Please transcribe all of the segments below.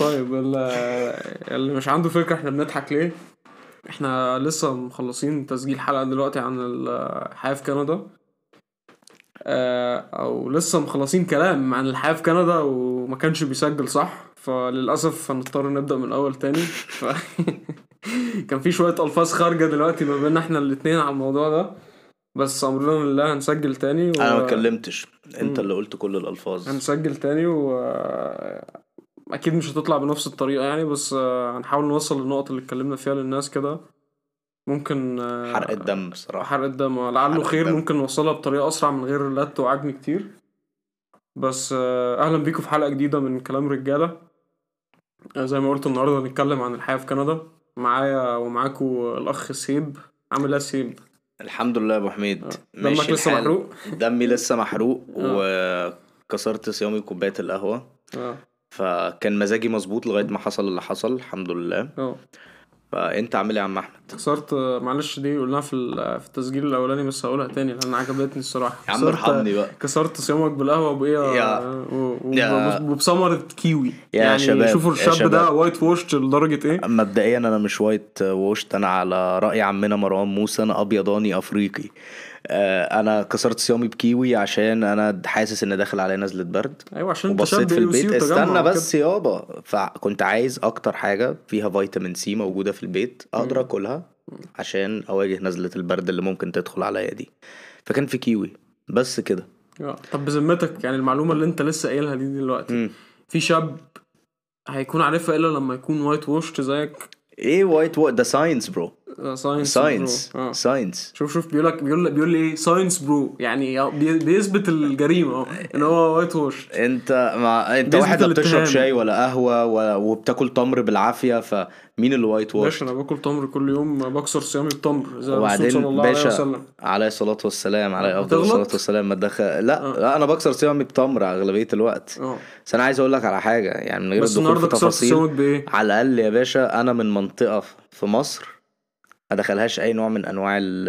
طيب اللي مش عنده فكرة إحنا بنضحك ليه؟ إحنا لسه مخلصين تسجيل حلقة دلوقتي عن الحياة في كندا. آه، أو لسه مخلصين كلام عن الحياة في كندا وما كانش بيسجل صح؟ فللأسف هنضطر نبدأ من الأول تاني. ف... كان في شوية ألفاظ خارجة دلوقتي ما بيننا إحنا الاتنين على الموضوع ده. بس أمرنا لله هنسجل تاني و... أنا ما اتكلمتش. انت. اللي قلت كل الألفاظ. هنسجل تاني و أكيد مش هتطلع بنفس الطريقة يعني بس آه، هنحاول نوصل للنقط اللي اتكلمنا فيها للناس كده. ممكن آه، حرق الدم بصراحة. حرق الدم. لعله خير الدم. ممكن نوصلها بطريقة أسرع من غير لا توعجني كتير. بس آه، أهلا بيكم في حلقة جديدة من كلام رجالة. زي ما قلت النهارده هنتكلم عن الحياة في كندا. معايا ومعاكم الأخ سيب. عامل إيه سيب؟ الحمد لله يا أبو حميد آه. دمك لسه. محروق دمي لسه محروق آه. وكسرت صيامي كوبايه القهوة آه فكان مزاجي مظبوط لغاية ما حصل اللي حصل الحمد لله آه فأنت عامل إيه يا عم أحمد؟ خسرت معلش دي قلناها في في التسجيل الأولاني بس هقولها تاني لأن عجبتني الصراحة. يا عم ارحمني بقى. كسرت صيامك بالقهوة بايه يا- و- وبثمرة كيوي. يا يعني شباب، شوفوا الشاب شباب. ده white-washed لدرجة إيه؟ مبدئيا أنا مش white-washed أنا على رأي عمنا مروان موسى أنا أبيضاني أفريقي. أنا كسرت صيامي بكيوي عشان أنا حاسس إن داخل عليا نزله برد أيوه عشان وبصيت في البيت استنى. بس يابا فكنت عايز أكتر حاجة فيها فيتامين C موجودة في البيت أقدر. آكلها عشان أواجه نزله البرد اللي ممكن تدخل عليا دي فكان في كيوي بس كده آه. طب بذمتك يعني المعلومة اللي أنت لسه قايلها دي دلوقتي مم. في شاب هيكون عارفها إلا لما يكون white-washed زيك إيه white-washed ده science bro ساينس ساينس ساينس شوف شوف بيقول لك بيقول بيقول لي إيه ساينس برو يعني بي- بيثبت الجريمة. آه. إن هو وايت ووشت انت ما انت واحد لا بتشرب. شاي ولا قهوة ولا وبتاكل تمر بالعافية فمين الوايت ووش باشا أنا باكل تمر كل يوم. بكسر صيامي بتمر زي وبعدين صلى الله عليه باشا وسلم. عليه الصلاة والسلام عليه أفضل؟ الصلاة والسلام. ما تدخل لا آه. لا أنا بكسر صيامي بتمر أغلبية الوقت. آه. بس أنا عايز أقول لك على حاجة يعني من غير بس الدخول النهارده في كسرت صيامك تفاصيل بإيه؟ على الأقل يا باشا أنا من منطقة في مصر ما دخلهاش أي نوع من أنواع ال-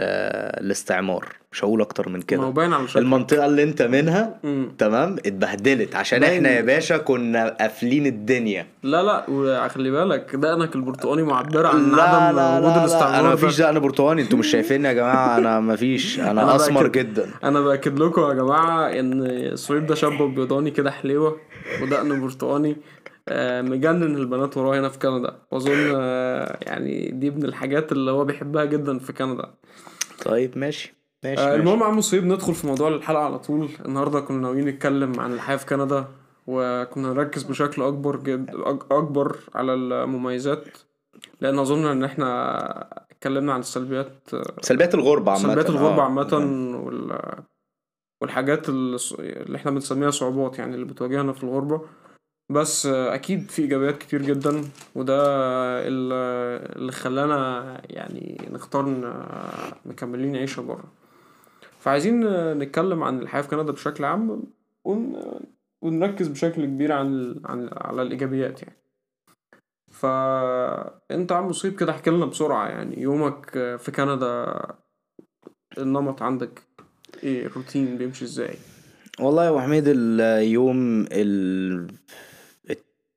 الاستعمار. مش هقول أكتر من كده. المنطقة اللي أنت منها مم. تمام؟ اتبهدلت. عشان باين. إحنا يا باشا كنا قافلين الدنيا. لا لا وخلي بالك دقنك البرتقاني معبرة عن لا عدم لا وجود لا, لا الاستعمار أنا. مفيش دقن برتقاني. أنتوا مش شايفيني يا جماعة؟ أنا مفيش. أنا, أنا أسمر بأكد. جدا. أنا بأكد لكم يا جماعة إن سويب ده شاب أبيضاني كده حليوة ودقن برتقاني مجنن البنات وراه هنا في كندا. وأظن آه، يعني دي من الحاجات اللي هو بيحبها جدا في كندا. طيب ماشي. ماشي, آه،. المهم عم صهيب ندخل في موضوع الحلقة على طول. النهارده كنا ناويين نتكلم عن الحياة في كندا وكنا نركز بشكل أكبر جد أكبر على المميزات. لأن أظن إن إحنا اتكلمنا عن السلبيات سلبيات الغربه عامة. سلبيات الغربة آه. عامة وال... والحاجات اللي إحنا بنسميها صعوبات يعني اللي بتواجهنا في الغربة. بس أكيد في إيجابيات كتير جدا وده ال- اللي خلانا يعني نختار مكملين عيشة بره. فعايزين نتكلم عن الحياة في كندا بشكل عام ون... ونركز بشكل كبير عن عن على الإيجابيات يعني. فأنت عم مصيب كده احكي لنا بسرعة يعني يومك في كندا النمط عندك إيه؟ الروتين بيمشي إزاي؟ والله يا أبو حميد اليوم ال...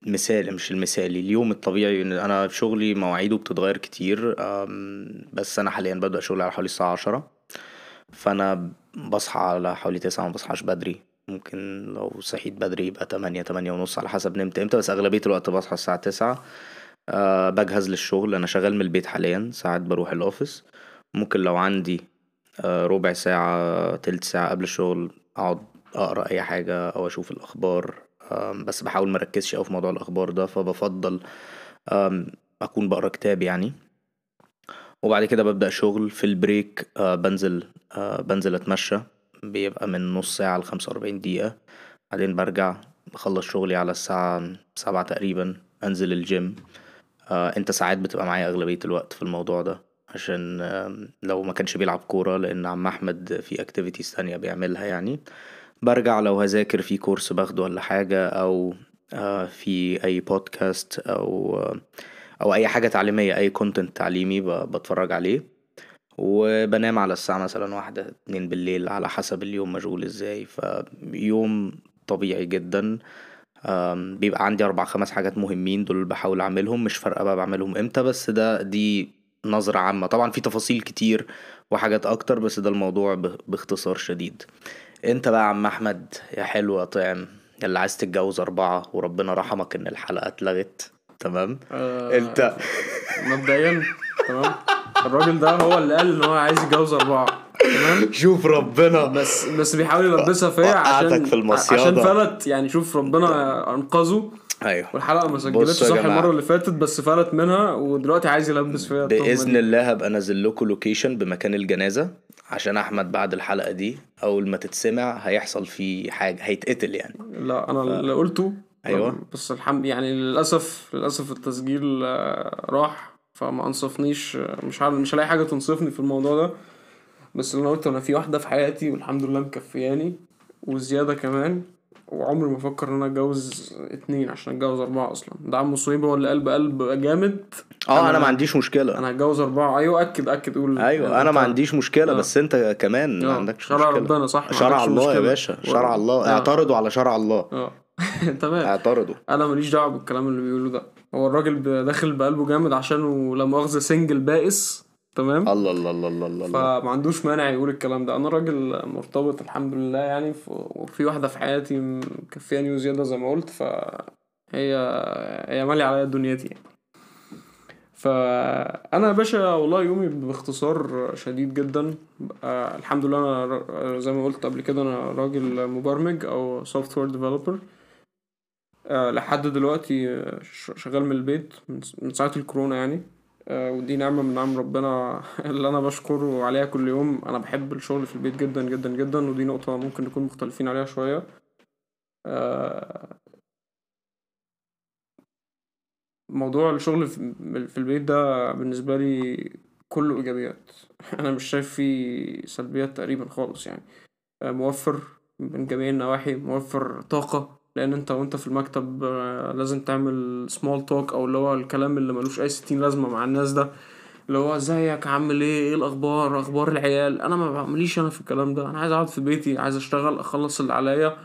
المثالي مش المثالي اليوم الطبيعي أنا في شغلي مواعيده بتتغير كتير بس أنا حاليا ببدأ شغلي على حوالي الساعة عشرة فأنا بصحى على حوالي تسعة ما بصحاش بدري ممكن لو صحيت بدري يبقى تمانية تمانية ونص على حسب نمت إمتى بس أغلبية الوقت بصحى الساعة تسعة أه بجهز للشغل أنا شغال من البيت حاليا ساعات بروح الأوفيس ممكن لو عندي آه، ربع ساعة تلت ساعة قبل الشغل أقعد أقرأ أي حاجة أو أشوف الأخبار آم، بس بحاول مركزش أوي في موضوع الأخبار ده فبفضل أكون بقرا كتاب يعني. وبعد كده ببدأ شغل في ال break آه، بنزل آه، بنزل أتمشى. بيبقى من نص ساعة لخمسة وأربعين دقيقة. بعدين برجع بخلص شغلي على الساعة سبعة تقريبا أنزل الجيم آه، أنت ساعات بتبقى معايا أغلبية الوقت في الموضوع ده عشان لو ما كانش بيلعب كورة لأن عم أحمد في activities تانية بيعملها يعني. برجع لو هذاكر في course باخده ولا حاجة أو آه، في أي بودكاست آه، أو أي حاجة تعليمية أي content تعليمي بتفرج عليه. وبنام على الساعة مثلا واحدة اتنين بالليل على حسب اليوم مشغول إزاي. فيوم طبيعي جدا. بيبقى عندي أربع خمس حاجات مهمين دول بحاول أعملهم مش فارقة بقى بعملهم إمتى بس ده دي نظرة عامة. طبعا في تفاصيل كتير وحاجات أكتر بس ده الموضوع باختصار شديد. انت بقى يا عم احمد يا حلو يا طعم اللي عايز تتجوز أربعة وربنا رحمك إن الحلقة اتلغت تمام؟ آه، انت مبدئيا تمام؟ الراجل ده هو اللي قال إن هو عايز يتجوز أربعة تمام؟ شوف ربنا. بس بس بيحاول يلبسها فيا عشان في المصيادة. عشان فلت يعني شوف ربنا أنقذه. أيوه والحلقة ما سجلتش صح جماعة. المرة اللي فاتت بس فلت منها ودلوقتي عايز يلبس فيا التهمة بإذن. الله هبقى أنزل لكم location بمكان الجنازة عشان أحمد بعد الحلقة دي أول ما تتسمع هيحصل فيه حاجة هيتقتل يعني لا أنا اللي قلته أيوة. بس الحمد يعني للأسف للأسف التسجيل آه، راح فما أنصفنيش آه، مش عارف مش هلاقي حاجة تنصفني في الموضوع ده بس اللي أنا قلته أنا في واحدة في حياتي والحمد لله مكفياني وزيادة كمان وعمري ما أفكر إن أنا أتجوز اتنين عشان أتجوز أربعة أصلا. ده عم مصيبة ولا قلب قلب جامد؟ آه أنا ما عنديش مشكلة. أنا هتجوز أربعة. أيوه أكد أكد قول. أيوه أنا ما عنديش مشكلة آه. بس أنت كمان ما آه، عندكش شرع مشكلة. ربنا صح ما شرع الله يا مشكلة. باشا شرع و- الله. آه. اعترضوا على شرع الله. آه. تمام. اعترضوا. أنا ماليش دعوة بالكلام اللي بيقوله ده. هو الراجل داخل بقلبه جامد عشان لا مؤاخذه سنجل بائس. تمام؟ الله الله الله الله الله. فما عندوش مانع يقول الكلام ده. أنا راجل مرتبط الحمد لله يعني. وفي واحدة في حياتي مكفياني وزياده زي ما قلت فهي هي مالية عليا دنيتي يعني فأنا يا باشا والله يومي باختصار شديد جدا. آه الحمد لله أنا زي ما قلت قبل كده أنا راجل مبرمج أو software developer لحد دلوقتي شغال من البيت من س- من ساعة الكورونا يعني. ودي نعمة من نعم ربنا اللي أنا بشكره عليها كل يوم. أنا بحب الشغل في البيت جدا جدا جدا ودي نقطة ممكن نكون مختلفين عليها شوية. آه موضوع الشغل في في البيت ده بالنسبة لي كله إيجابيات. أنا مش شايف فيه سلبيات تقريبا خالص يعني. آه، موفر من جميع النواحي موفر طاقة لأن أنت وأنت في المكتب آه، لازم تعمل سمول توك أو اللي هو الكلام اللي ملوش أي ستين لازمة مع الناس ده. اللي هو إزيك؟ عامل إيه؟ إيه الأخبار؟ أخبار العيال؟ أنا ما بعمليش أنا في الكلام ده. أنا عايز أقعد في بيتي عايز أشتغل أخلص اللي عليا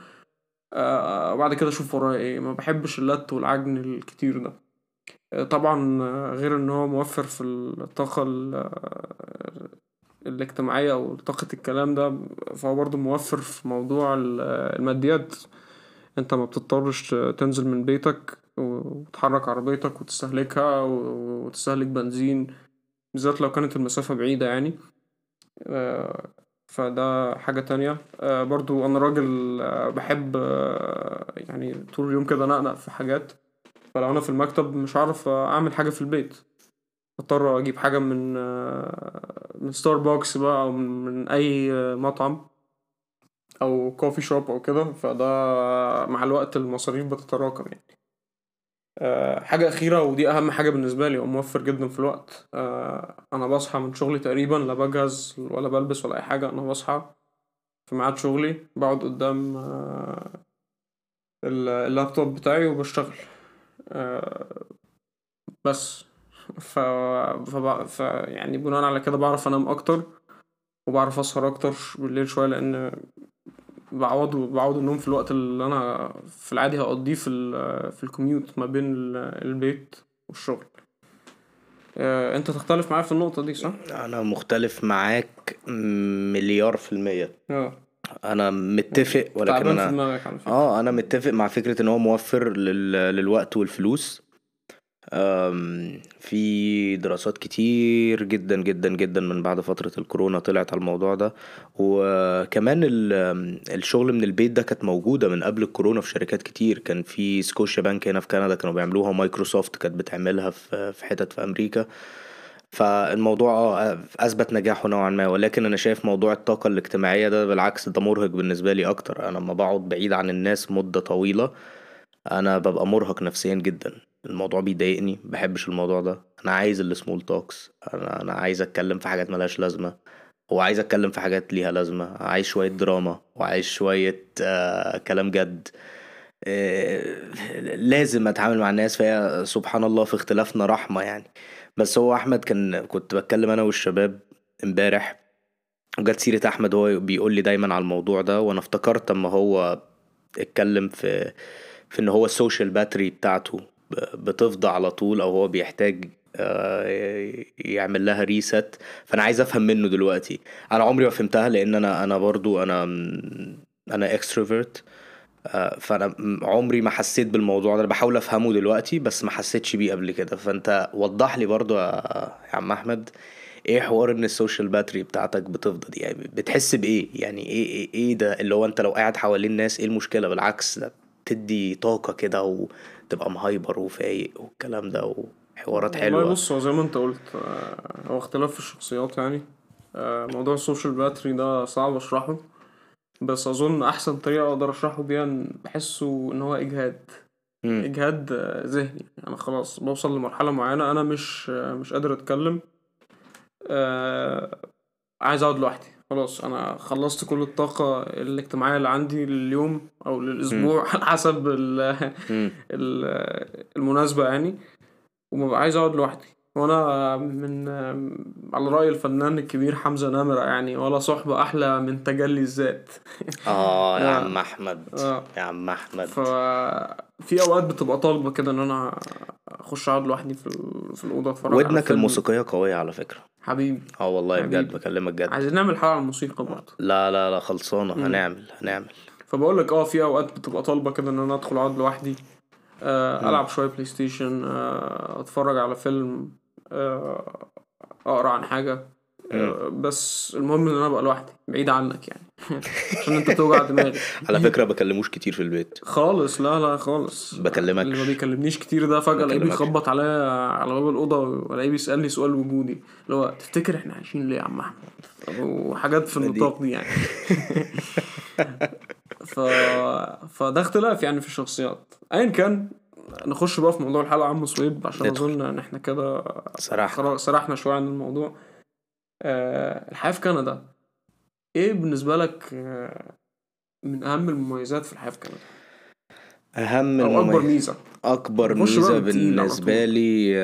آه وبعد كده أشوف ورايا إيه. ما بحبش اللت والعجن الكتير ده. آه، طبعا آه، غير إن هو موفر في الطاقة ال- آه، الاجتماعية أو طاقة الكلام ده فهو برضه موفر في موضوع ال- الماديات. انت ما بتضطرش تنزل من بيتك وتحرك عربيتك وتستهلكها وتستهلك بنزين بالذات لو كانت المسافة بعيدة يعني. آه، فده حاجة تانية. آه، برضو أنا راجل آه، بحب يعني طول اليوم كده نقنق في حاجات. فلو أنا في المكتب مش هعرف أعمل حاجة في البيت. اضطر أجيب حاجة من من ستاربكس بقى أو من أي مطعم. أو كوفي شوب أو كده فده مع الوقت المصاريف بتتراكم يعني. آه، حاجة أخيرة ودي أهم حاجة بالنسبة لي وموفر جدا في الوقت. آه، أنا بصحى من شغلي تقريبا لا بجهز ولا بلبس ولا أي حاجة أنا بصحى في ميعاد شغلي بقعد قدام آه، ال- اللابتوب بتاعي وبشتغل. بس. ف... فب... ف يعني بناء على كده بعرف أنام أكتر وبعرف أسهر أكتر بالليل شوية لأن بعوض بعوض النوم في الوقت اللي أنا في العادي هقضيه في ال... في الكوميوت ما بين ال- البيت والشغل. آه، أنت تختلف معايا في النقطة دي صح؟ أنا مختلف معاك مليار في المية. آه. أنا متفق ولكن أنا آه أنا متفق مع فكرة إن هو موفر لل... للوقت والفلوس. في دراسات كتير جدا جدا جدا من بعد فترة الكورونا طلعت على الموضوع ده. وكمان ال- الشغل من البيت ده كانت موجودة من قبل الكورونا في شركات كتير. كان في سكوشيا بانك هنا في كندا كانوا بيعملوها مايكروسوفت كانت بتعملها في في حتت في أمريكا. فالموضوع آه أثبت نجاحه نوعا ما. ولكن أنا شايف موضوع الطاقة الاجتماعية ده بالعكس ده مرهق بالنسبة لي أكتر. أنا لما بقعد بعيد عن الناس مدة طويلة أنا ببقى مرهق نفسيا جدا. الموضوع بيضايقني بحبش الموضوع ده. أنا عايز ال small talks أنا أنا عايز أتكلم في حاجات ملهاش لازمة. وعايز أتكلم في حاجات ليها لازمة. عايز شوية دراما وعايز شوية آه كلام جد. آه، لازم أتعامل مع الناس. فهي سبحان الله في اختلافنا رحمة يعني. بس هو أحمد كان كنت بتكلم أنا والشباب امبارح. وجت سيرة أحمد هو بيقول لي دايما على الموضوع ده. وأنا افتكرت أما هو اتكلم في في إن هو ال social battery بتاعته بتفضى على طول أو هو بيحتاج آه، يعمل لها reset فأنا عايز أفهم منه دلوقتي. أنا عمري ما فهمتها لأن أنا أنا برضو أنا أنا extrovert فأنا م- عمري ما حسيت بالموضوع ده. أنا بحاول أفهمه دلوقتي بس ما حسيتش بيه قبل كده. فأنت وضح لي برضو يا يا عم أحمد إيه حوار إن ال social battery بتاعتك بتفضى دي؟ يعني بتحس بإيه؟ يعني إيه إيه, إيه ده؟ اللي هو أنت لو قاعد حوالين ناس إيه المشكلة؟ بالعكس ده بتدي طاقة كده وتبقى م hyper وفايق والكلام ده وحوارات والله حلوة. بص هو زي ما انت قلت آه، هو اختلاف في الشخصيات يعني. آه، موضوع السوشيال باتري ده صعب اشرحه بس اظن احسن طريقة أقدر اشرحه بيها بحسه إن هو إجهاد. إجهاد آه، ذهني. أنا خلاص بوصل لمرحلة معينة أنا مش مش قادر أتكلم عايز أقعد لوحدي. خلاص أنا خلصت كل الطاقة الاجتماعية اللي عندي لليوم أو للأسبوع على حسب ال- مم. ال- المناسبة يعني وببقى عايز أقعد لوحدي وأنا من على رأي الفنان الكبير حمزة نمرة يعني ولا صحبة أحلى من تجلي الذات آه يا. عم أحمد آه. يا عم أحمد ففي أوقات بتبقى طالبة كده إن أنا أخش أقعد لوحدي في في الأوضة أتفرج على ودنك. الموسيقية قوية على فكرة حبيبي آه والله بجد. بكلمك جد عايزين نعمل حلقة عن الموسيقى برضه لا لا لا خلصانة. هنعمل هنعمل فبقول لك آه في أوقات بتبقى طالبة كده إن أنا أدخل أقعد لوحدي آه. ألعب شوية بلاي ستيشن آه أتفرج على فيلم أقرأ عن حاجة. آه بس المهم إن أنا أبقى لوحدي بعيد عنك يعني. عشان أنت توجع دماغي. على فكرة بكلموش كتير في البيت. خالص لا لا خالص. بكلمكش. اللي ما بيكلمنيش كتير ده فجأة ألاقيه. بيخبط عليا على باب الأوضة والاقيه بيسألني سؤال وجودي. اللي هو تفتكر إحنا عايشين ليه يا عم أحمد؟ وحاجات في النطاق دي يعني. ف... فده اختلاف يعني في الشخصيات. ايا كان نخش بقى في موضوع الحلقة عم صويب عشان. أظن إن إحنا كده صراحة سرحنا شوية عن الموضوع. آه الحياة في كندا. إيه بالنسبة لك آه من أهم المميزات في الحياة في كندا؟ أهم أو أكبر ميزة. أكبر ميزة بالنسبة. لي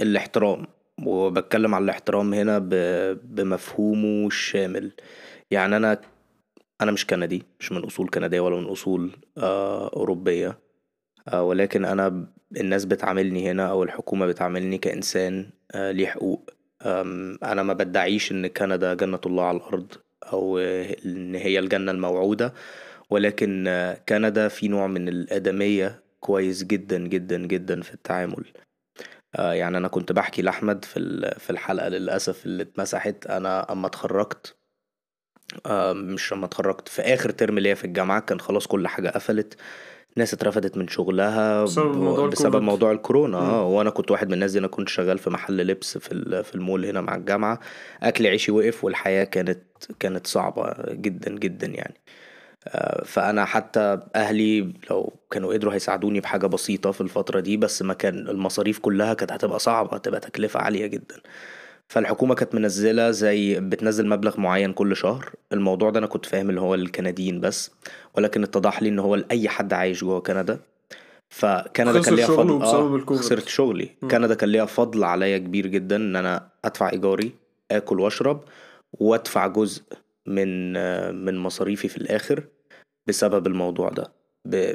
الاحترام. وبتكلم على الاحترام هنا ب- بمفهومه الشامل. يعني أنا أنا مش كندي مش من أصول كندية ولا من أصول آه، أوروبية. ولكن أنا ب- الناس بتعاملني هنا أو الحكومة بتعاملني كإنسان آه، ليه حقوق. أم، أنا ما بدعيش إن كندا جنة الله على الأرض أو آه، إن هي الجنة الموعودة ولكن آه، كندا في نوع من الآدمية كويس جدا جدا جدا في التعامل. آه، يعني أنا كنت بحكي لأحمد في ال- في الحلقة للأسف اللي اتمسحت. أنا أما اتخرجت آه، مش لما اتخرجت في آخر ترم ليا في الجامعة كان خلاص كل حاجة قفلت. ناس اترفدت من شغلها بسبب موضوع بسبب الكوفيد. موضوع الكورونا. آه وأنا كنت واحد من الناس دي أنا كنت شغال في محل لبس في ال- في المول هنا مع الجامعة أكل عيشي وقف والحياة كانت كانت صعبة جدا جدا يعني آه، فأنا حتى أهلي لو كانوا قدروا هيساعدوني بحاجة بسيطة في الفترة دي بس ما كان المصاريف كلها كانت هتبقى صعبة هتبقى تكلفة عالية جدا فالحكومة كانت منزلة زي بتنزل مبلغ معين كل شهر. الموضوع ده أنا كنت فاهم اللي هو الكنديين بس ولكن اتضح لي إن هو لأي حد عايش جوه كندا. فكندا كان ليها فضل بسبب الكوفيد. خسرت شغلي. مم. كندا كان ليها فضل عليا كبير جدا إن أنا أدفع إيجاري آكل وأشرب وأدفع جزء من آه، من مصاريفي في الآخر بسبب الموضوع ده.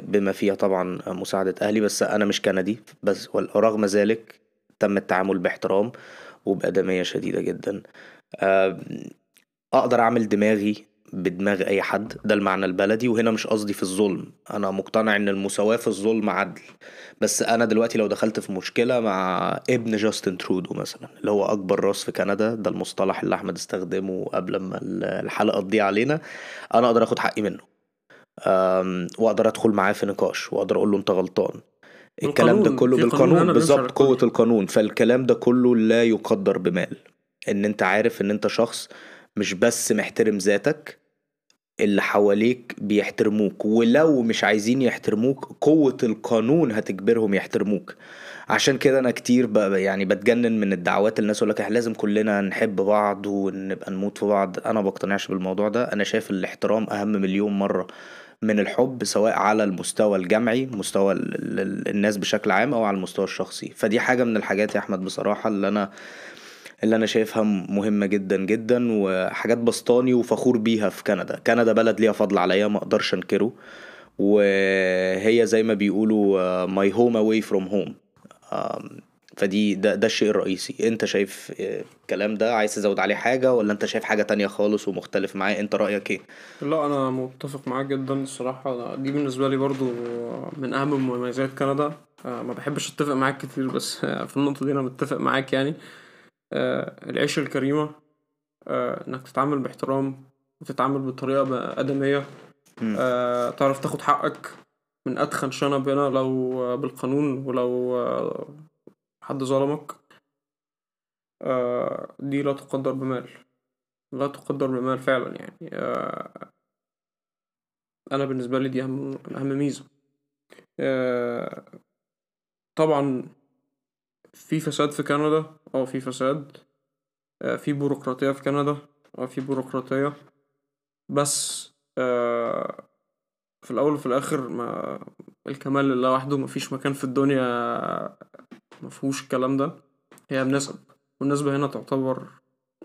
بما فيها طبعا مساعدة أهلي بس أنا مش كندي بس ورغم ذلك تم التعامل باحترام. وبأدمية شديدة جدا. أقدر أعمل دماغي بدماغ أي حد ده المعنى البلدي وهنا مش قصدي في الظلم. أنا مقتنع إن المساواة في الظلم عدل. بس أنا دلوقتي لو دخلت في مشكلة مع ابن جاستن ترودو مثلا اللي هو أكبر راس في كندا ده المصطلح اللي أحمد استخدمه قبل ما الحلقة تضيع علينا أنا أقدر أخد حقي منه. وأقدر أدخل معاه في نقاش وأقدر أقول له أنت غلطان. الكلام ده. كله بالقانون بالظبط الكل. قوة القانون. فالكلام ده كله لا يقدر بمال. إن أنت عارف إن أنت شخص مش بس محترم ذاتك اللي حواليك بيحترموك ولو مش عايزين يحترموك قوة القانون هتجبرهم يحترموك. عشان كده أنا كتير ب... يعني بتجنن من الدعوات الناس يقول لك إحنا لازم كلنا نحب بعض ونبقى نموت في بعض. أنا ما بقتنعش بالموضوع ده. أنا شايف الإحترام أهم مليون مرة. من الحب سواء على المستوى الجمعي مستوى ال... ال... الناس بشكل عام أو على المستوى الشخصي. فدي حاجة من الحاجات يا أحمد بصراحة اللي أنا اللي أنا شايفها مهمة جدا جدا وحاجات بسطاني وفخور بيها في كندا. كندا بلد ليها فضل عليا ما أقدرش أنكره وهي زي ما بيقولوا home away from home. آم، فدي ده, ده الشيء الرئيسي. انت شايف آه، الكلام ده عايز تزود عليه حاجة ولا انت شايف حاجة تانية خالص ومختلف معايا انت رأيك إيه؟ لا أنا متفق معاك جدا الصراحة. دي بالنسبة لي برضو من أهم مميزات كندا. آه، ما بحبش أتفق معاك كتير بس في النقطة دي أنا متفق معاك يعني. آه، العيشه الكريمة آه، إنك تتعامل باحترام وتتعامل بطريقة آدمية. آه، تعرف تاخد حقك من اتخن شنب هنا لو آه، بالقانون ولو آه، حد ظلمك آه، دي لا تقدر بمال. لا تقدر بمال فعلا يعني آه، أنا بالنسبة لي دي أهم ميزة. آه، طبعا في فساد في كندا آه في فساد آه، في بيروقراطية في كندا آه في بيروقراطية. بس آه، في الأول وفي الآخر ما الكمال لله وحده مفيش مكان في الدنيا مفهوش الكلام ده. هي بنسب والنسبة هنا تعتبر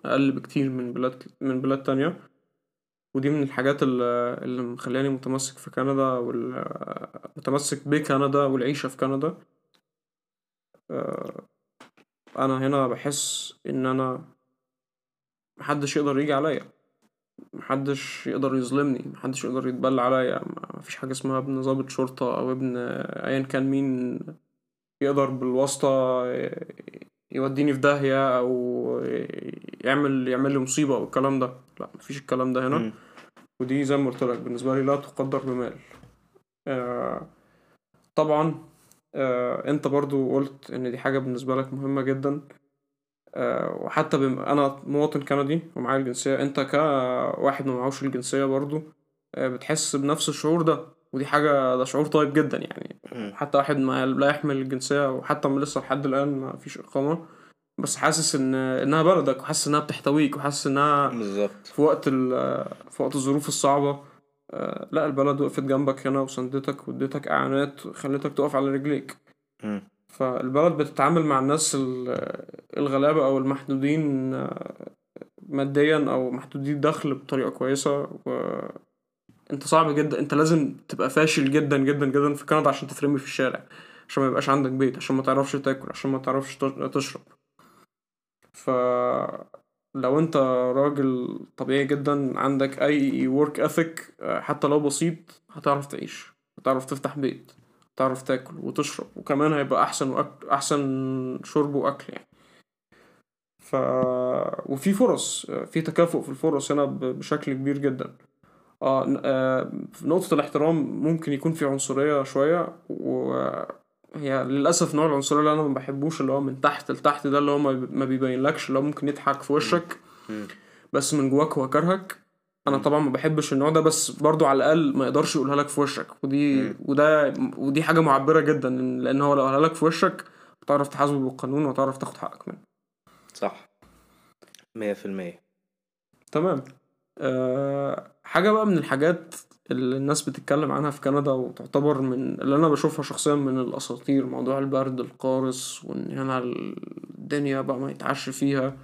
أقل بكتير من بلاد من بلاد تانية. ودي من الحاجات اللي مخلاني متمسك في كندا ومتمسك بكندا والعيشة في كندا. آه، أنا هنا بحس إن أنا محدش يقدر يجي عليا. محدش يقدر يظلمني. محدش يقدر يتبلى عليا. مفيش حاجة اسمها ابن ضابط شرطة أو ابن أيا كان مين يقدر بالواسطة يوديني في داهية أو يعمل يعمل لي مصيبة أو الكلام ده. لا مفيش الكلام ده هنا. مم. ودي زي ما قلت لك بالنسبة لي لا تقدر بمال. آه طبعا آه أنت برضو قلت إن دي حاجة بالنسبة لك مهمة جدا. آه وحتى بم... أنا مواطن كندي ومعايا الجنسية أنت كواحد ما معهوش الجنسية برضو آه بتحس بنفس الشعور ده. ودي حاجة ده شعور طيب جدا يعني. حتى واحد ما لا يحمل الجنسية وحتى من لسه لحد الآن ما فيش إقامة. بس حاسس إن إنها بلدك وحاسس إنها بتحتويك وحاسس إنها بالظبط. في وقت ال في وقت الظروف الصعبة. آه، لا البلد وقفت جنبك هنا وسندتك واديتك إعانات وخلتك تقف على رجليك. فالبلد بتتعامل مع الناس ال- الغلابة أو المحدودين آه، ماديا أو محدودي الدخل بطريقة كويسة. وأنت صعب جدا أنت لازم تبقى فاشل جدا جدا جدا في كندا عشان تترمي في الشارع عشان ما يبقاش عندك بيت عشان ما تعرفش تاكل عشان ما تعرفش تش- تشرب. فلو انت راجل طبيعي جدا عندك أي work ethic آه، حتى لو بسيط هتعرف تعيش هتعرف تفتح بيت تعرف تاكل وتشرب وكمان هيبقى أحسن وأكل أحسن شرب وأكل يعني. ف وفي فرص آه، في تكافؤ في الفرص هنا بشكل كبير جدا. آه آه، في نقطة الاحترام ممكن يكون في عنصرية شوية وهي للأسف نوع العنصرية اللي أنا ما بحبوش اللي هو من تحت لتحت ده اللي هو ما بي- ما بيبينلكش اللي هو ممكن يضحك في وشك. بس من جواك هو كرهك. أنا. طبعا ما بحبش النوع ده بس برضو على الأقل ما يقدرش يقولها لك في وشك. ودي. وده ودي حاجة معبرة جدا لأن هو لو قالها لك في وشك هتعرف تحاسبه بالقانون وهتعرف تاخد حقك منه. صح. مية في المية. تمام. أه حاجة بقى من الحاجات اللي الناس بتتكلم عنها في كندا وتعتبر من اللي أنا بشوفها شخصيا من الأساطير موضوع البرد القارس وإن هنا الدنيا بقى ما يتعش فيها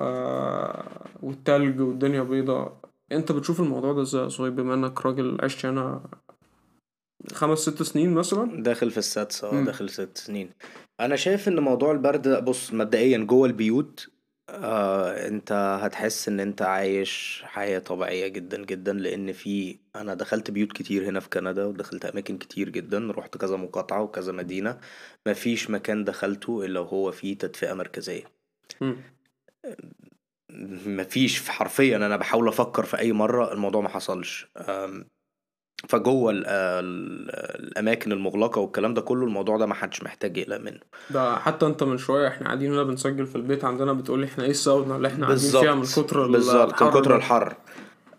آه والتلج والدنيا بيضة. أنت بتشوف الموضوع ده إزاي يا بما إنك راجل عشت هنا خمس ست سنين مثلا؟ داخل في السادسة آه. داخل ست سنين. أنا شايف إن موضوع البرد بص مبدئيا جوه البيوت آه انت هتحس ان انت عايش حياة طبيعية جدا جدا لأن في أنا دخلت بيوت كتير هنا في كندا ودخلت اماكن كتير جدا رحت كذا مقاطعة وكذا مدينة مفيش مكان دخلته إلا وهو فيه تدفئة مركزية. مفيش حرفيا أنا بحاول أفكر في أي مرة الموضوع ما حصلش فجوه ال- ال- الأماكن المغلقة والكلام ده كله الموضوع ده ما حدش محتاج يقلق منه. ده حتى انت من شوية إحنا قاعدين هنا بنسجل في البيت عندنا بتقولي إحنا إيه الساونا اللي إحنا قاعدين فيها من كتر ال- بالظبط من كتر. الحر.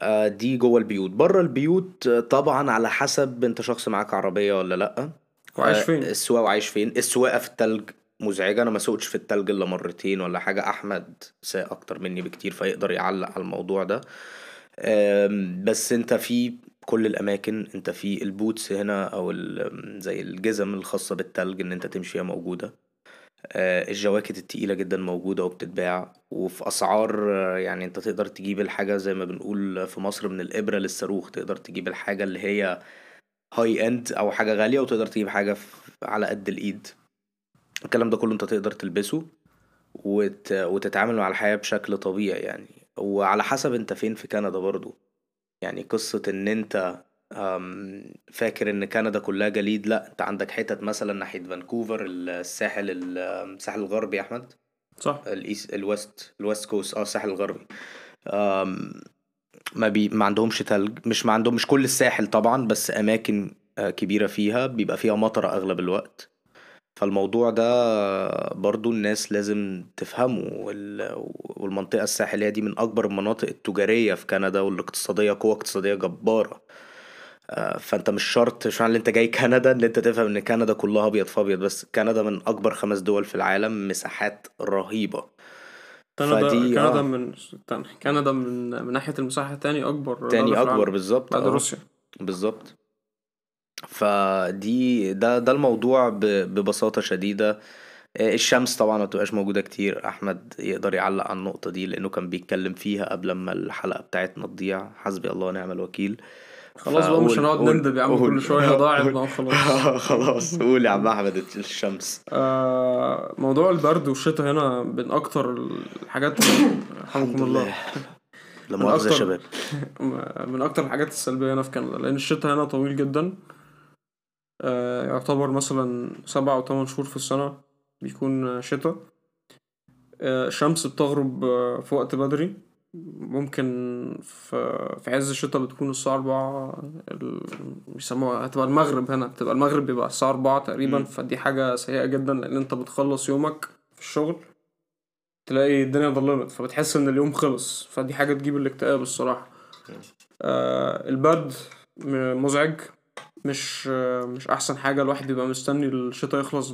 آه، دي جوه البيوت. بره البيوت آه، طبعا على حسب انت شخص معاك عربية ولا لأ. وعايش آه، فين؟ السواقة وعايش فين؟ السواقة في التلج مزعجة. أنا ما سوقتش في التلج إلا مرتين ولا حاجة. أحمد ساق أكتر مني بكتير فيقدر يعلق على الموضوع ده. بس انت في كل الأماكن أنت في ال boots هنا أو زي الجزم الخاصة بالتلج إن أنت تمشي فيها موجودة. آه، الجواكت التقيلة جدا موجودة وبتتباع. وفي أسعار آه، يعني أنت تقدر تجيب الحاجة زي ما بنقول في مصر من الإبرة للصاروخ. تقدر تجيب الحاجة اللي هي high end أو حاجة غالية وتقدر تجيب حاجة في- على قد الإيد. الكلام ده كله أنت تقدر تلبسه وت... وتتعامل مع الحياة بشكل طبيعي يعني. وعلى حسب أنت فين في كندا برضو. يعني قصة إن أنت أم، فاكر إن كندا كلها جليد لأ أنت عندك حتت مثلا ناحية فانكوفر الساحل ال- الساحل الغربي يا أحمد؟ صح. ال east ال west ال west coast آه الساحل الغربي. ما بي ما عندهمش تلج مش ما عندهم مش كل الساحل طبعا بس أماكن آه، كبيرة فيها بيبقى فيها مطر أغلب الوقت. فالموضوع ده برضو الناس لازم تفهمه وال- والمنطقة الساحلية دي من أكبر المناطق التجارية في كندا والاقتصادية قوة اقتصادية جبارة آه، فأنت مش شرط مش إن أنت جاي كندا إن أنت تفهم إن كندا كلها أبيض في أبيض بس كندا من أكبر خمس دول في العالم مساحات رهيبة كندا فدي- كندا آه. من. كندا من من ناحية المساحة تاني دولة تاني العالم بالظبط بعد آه. روسيا بالظبط فدي ده ده الموضوع ببساطة شديدة. آه، الشمس طبعا ما بتبقاش موجودة كتير. أحمد يقدر يعلق على النقطة دي لأنه كان بيتكلم فيها قبل ما الحلقة بتاعتنا تضيع. حسبي الله ونعم الوكيل. خلاص بقى مش هنقعد نندب يا عم. كل شوية ضاعت خلاص. خلاص قول يا عم أحمد الشمس. آه موضوع البرد والشتاء هنا من أكتر الحاجات رحمكم الله. لا مؤاخذة يا شباب. من أكتر الحاجات السلبية هنا في كندا لأن الشتاء هنا طويل جدا. آه يعتبر مثلا سبعة أو تمن شهور في السنة بيكون شتاء. آه الشمس بتغرب آه، في وقت بدري. ممكن في في عز الشتاء بتكون الساعة أربعة ال- بيسموها هتبقى المغرب هنا بتبقى المغرب بيبقى الساعة أربعة تقريبا. مم. فدي حاجة سيئة جدا لأن أنت بتخلص يومك في الشغل تلاقي الدنيا ضلمت فبتحس إن اليوم خلص. فدي حاجة تجيب الاكتئاب الصراحة. آه البرد م- مزعج. مش مش أحسن حاجة الواحد بيبقى مستني الشتاء يخلص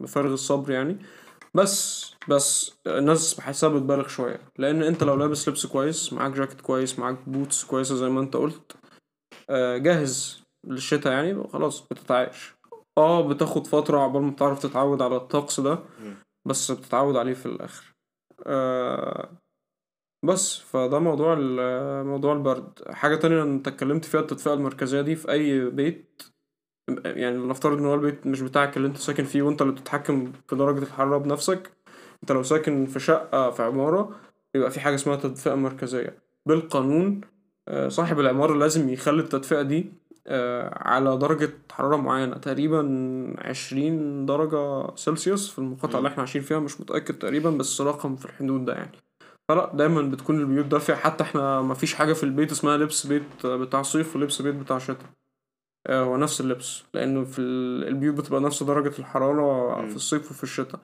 بفارغ الصبر يعني. بس بس الناس بحسها بتبالغ شوية. لأن أنت لو لابس لبس كويس معاك جاكيت كويس معاك بوتس كويسة زي ما أنت قلت آه، جاهز للشتاء يعني خلاص بتتعايش. آه بتاخد فترة عقبال ما تعرف تتعود على الطقس ده بس بتتعود عليه في الآخر. آه بس فده موضوع ال- موضوع البرد. حاجة تانية أنت اتكلمت فيها التدفئة المركزية دي في أي بيت يعني نفترض إن هو البيت مش بتاعك اللي أنت ساكن فيه وأنت اللي بتتحكم في درجة الحرارة بنفسك أنت لو ساكن في شقة في عمارة يبقى في حاجة اسمها تدفئة مركزية. بالقانون آه، صاحب العمارة لازم يخلي التدفئة دي آه، على درجة حرارة معينة. تقريبا عشرين درجة سلسيوس في المقاطعة اللي إحنا عايشين فيها مش متأكد تقريبا بس رقم في الحدود ده يعني. فلا دايما بتكون البيوت دافية حتى إحنا مفيش حاجة في البيت اسمها لبس بيت بتاع صيف ولبس بيت بتاع شتاء. آه، هو نفس اللبس لأنه في ال- البيوت بتبقى نفس درجة الحرارة. في الصيف وفي الشتاء.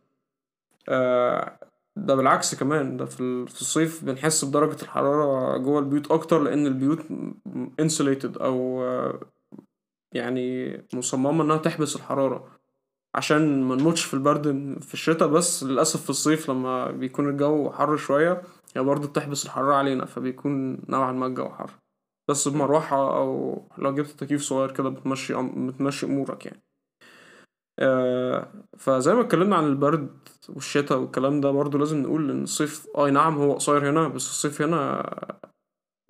آه، ده بالعكس كمان ده في في الصيف بنحس بدرجة الحرارة جوه البيوت أكتر لأن البيوت insulated أو آه، يعني مصممة إنها تحبس الحرارة. عشان ما نموتش في البرد في الشتاء بس للأسف في الصيف لما بيكون الجو حر شوية هي برضه بتحبس الحرارة علينا فبيكون نوعا ما الجو حر. بس بمروحة أو لو جبت تكييف صغير كده بتمشي بتمشي أمورك يعني. آه، فزي ما اتكلمنا عن البرد والشتاء والكلام ده برضو لازم نقول إن الصيف أي نعم هو قصير هنا بس الصيف هنا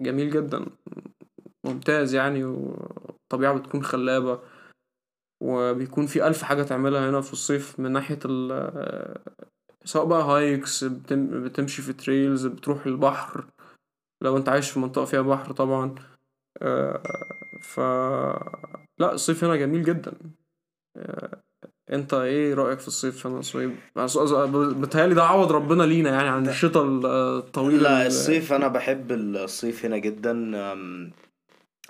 جميل جدا ممتاز يعني والطبيعة بتكون خلابة. وبيكون في ألف حاجة تعملها هنا في الصيف من ناحية ال سواء بقى hikes بتم بتمشي في trails بتروح البحر. لو أنت عايش في منطقة فيها بحر طبعا. آه، ف لا الصيف هنا جميل جدا. آه، أنت إيه رأيك في الصيف هنا صيف بتهيألي ده عوض ربنا لينا يعني عن الشتاء الطويل لا ال- الصيف أنا بحب الصيف هنا جدا.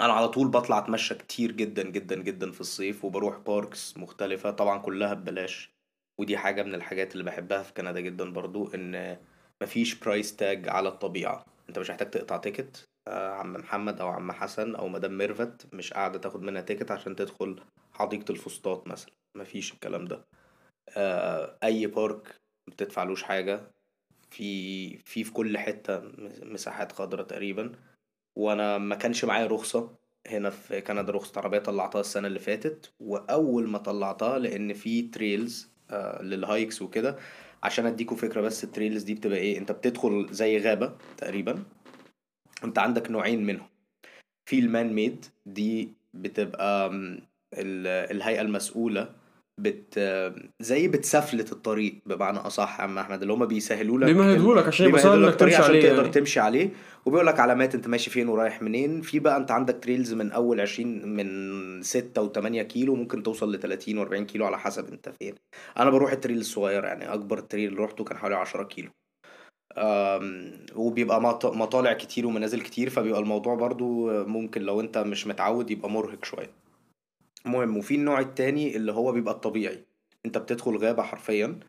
أنا على طول بطلع أتمشى كتير جدا جدا جدا في الصيف وبروح parks مختلفة. طبعا كلها ببلاش. ودي حاجة من الحاجات اللي بحبها في كندا جدا برضو إن مفيش price tag على الطبيعة. أنت مش محتاج تقطع ticket آه، عم محمد أو عم حسن أو مدام ميرفت مش قاعدة تاخد منها ticket عشان تدخل حديقة الفسطاط مثلا. مفيش الكلام ده. آه، أي park بتدفعلوش حاجة. في في في كل حتة مساحات خضراء تقريبا. وأنا ما كانش معايا رخصة هنا في كندا رخصة عربية طلعتها السنة اللي فاتت. وأول ما طلعتها لأن في trails آه لل hikes وكده عشان أديكوا فكرة بس ال trails دي بتبقى إيه؟ أنت بتدخل زي غابة تقريبا. أنت عندك نوعين منهم. في ال man-made دي بتبقى الهيئة المسؤولة بت زي بتسفلت الطريق بمعنى أصح يا عم أحمد اللي هم بيسهلوا لك بيمهدوا لك؟ عشان يبقى لك تمشي عشان عليه تقدر يعني. تمشي عليه. وبيقول لك علامات أنت ماشي فين ورايح منين؟ في بقى أنت عندك trails من أول 20 من 6 و8 كيلو ممكن توصل ل 30 و40 كيلو على حسب أنت فين. أنا بروح ال trail الصغير يعني أكبر trail اللي روحته كان حوالي 10 كيلو. وبيبقى مط- مطالع كتير ومنازل كتير فبيبقى الموضوع برضو ممكن لو أنت مش متعود يبقى مرهق شوية. المهم وفي النوع التاني اللي هو بيبقى الطبيعي. أنت بتدخل غابة حرفيا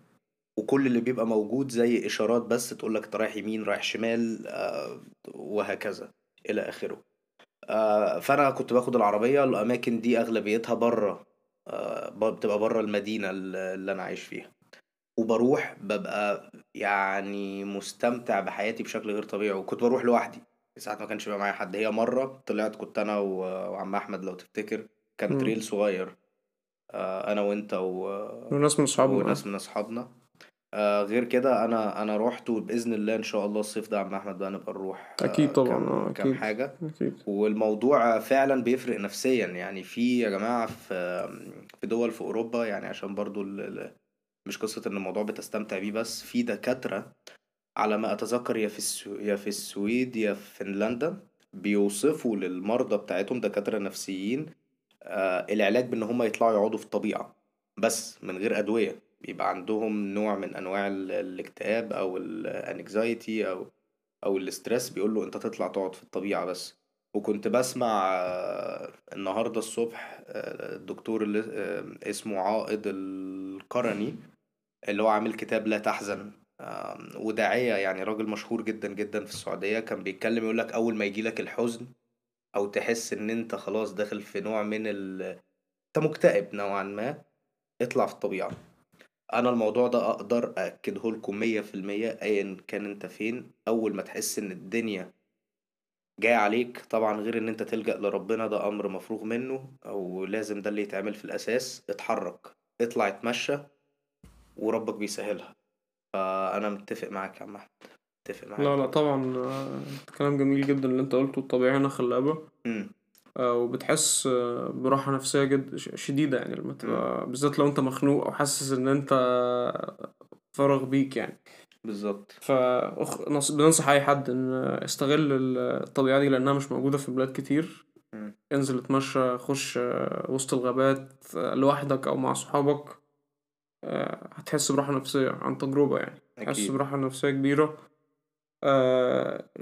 وكل اللي بيبقى موجود زي إشارات بس تقول لك رايح يمين رايح شمال آه، وهكذا إلى آخره. آه، فأنا كنت باخد العربية الأماكن دي أغلبيتها بره آه، بتبقى بره المدينة اللي أنا عايش فيها. وبروح ببقى يعني مستمتع بحياتي بشكل غير طبيعي. وكنت بروح لوحدي. ساعات ما كانش بيبقى معايا حد. هي مرة طلعت كنت أنا و- وعم أحمد لو تفتكر. كان مم. تريل صغير آه، أنا وأنت و... وناس من أصحابنا وناس من أصحابنا آه، غير كده أنا أنا روحت وبإذن الله إن شاء الله الصيف ده عم أحمد بقى نبقى نروح آه، أكيد طبعا، كام, آه، أكيد. حاجة أكيد والموضوع فعلا بيفرق نفسيا يعني في يا جماعة في في دول في أوروبا يعني عشان برضو ال- ال- مش قصة إن الموضوع بتستمتع بيه بس في دكاترة على ما أتذكر يا في السو... يا في السويد يا في فنلندا بيوصفوا للمرضى بتاعتهم دكاترة نفسيين العلاج بإن هم يطلعوا يقعدوا في الطبيعة. بس من غير أدوية. بيبقى عندهم نوع من أنواع ال- الاكتئاب أو الانكزايتي أو أو الاسترس بيقول له أنت تطلع تقعد في الطبيعة بس. وكنت بسمع آه، النهاردة الصبح آه، الدكتور اللي آه، اسمه عائض القرني اللي هو عامل كتاب لا تحزن. آم، وداعية يعني راجل مشهور جدا جدا في السعودية. كان بيتكلم يقولك أول ما يجيلك الحزن أو تحس إن أنت خلاص داخل في نوع من ال أنت مكتئب نوعا ما اطلع في الطبيعة. أنا الموضوع ده أقدر أأكده لكم مية في المية أيا كان أنت فين. أول ما تحس إن الدنيا جاي عليك طبعا غير إن أنت تلجأ لربنا ده أمر مفروغ منه أو لازم ده اللي يتعمل في الأساس. اتحرك اطلع اتمشى وربك بيسهلها. فأنا متفق معاك يا عم أحمد. متفق معاك. لا لا طبعا آه، كلام جميل جدا اللي أنت قلته. الطبيعي هنا خلابة. مم. آه، وبتحس آه، براحة نفسية جد شديدة يعني لما تبقى بالذات لو أنت مخنوق أو حاسس إن أنت فارغ بيك يعني. بالظبط. فبننصح أي حد إن يستغل الطبيعة دي لأنها مش موجودة في بلاد كتير. مم. انزل اتمشى خش وسط الغابات لوحدك أو مع صحابك هتحس براحة نفسية عن تجربة يعني. تحس براحة نفسية كبيرة.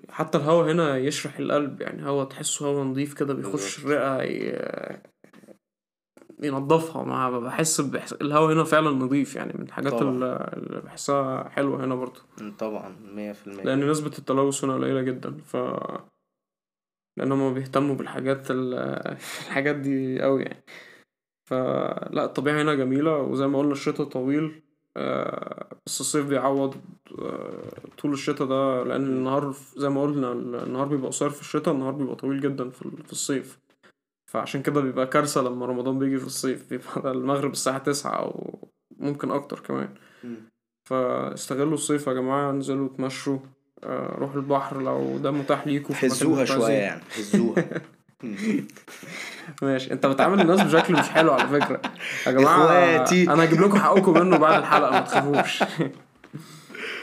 حتى الهوا هنا يشرح القلب يعني هوا تحسه هوا نضيف كده بيخش. الرئة ي- ينضفها مع بحس بحس الهوا هنا فعلا نضيف يعني من الحاجات طبعا. اللي بحسها حلوة هنا برضه مم، طبعا مية في المية لأن نسبة التلوث هنا قليلة جدا ف لأن هما بيهتموا بالحاجات ال... الحاجات دي أوي يعني فلا الطبيعة هنا جميلة وزي ما قلنا الشتاء طويل آه، بس الصيف بيعوض آه، طول الشتاء ده لأن النهار زي ما قلنا النهار بيبقى قصير في الشتاء النهار بيبقى طويل جدا في ال- في الصيف فعشان كده بيبقى كارثة لما رمضان بيجي في الصيف بيبقى المغرب الساعة تسعة أو ممكن أكتر كمان. فاستغلوا الصيف يا جماعة انزلوا اتمشوا آه، روحوا البحر لو ده متاح أنتوا شوية عايزين. يعني هزوها مم. ماشي. انت بتعامل الناس بشكل مش حلو على فكرة. يا جماعة إخواتي. أنا هجيب لكم حقكم منه بعد الحلقة ما تخافوش.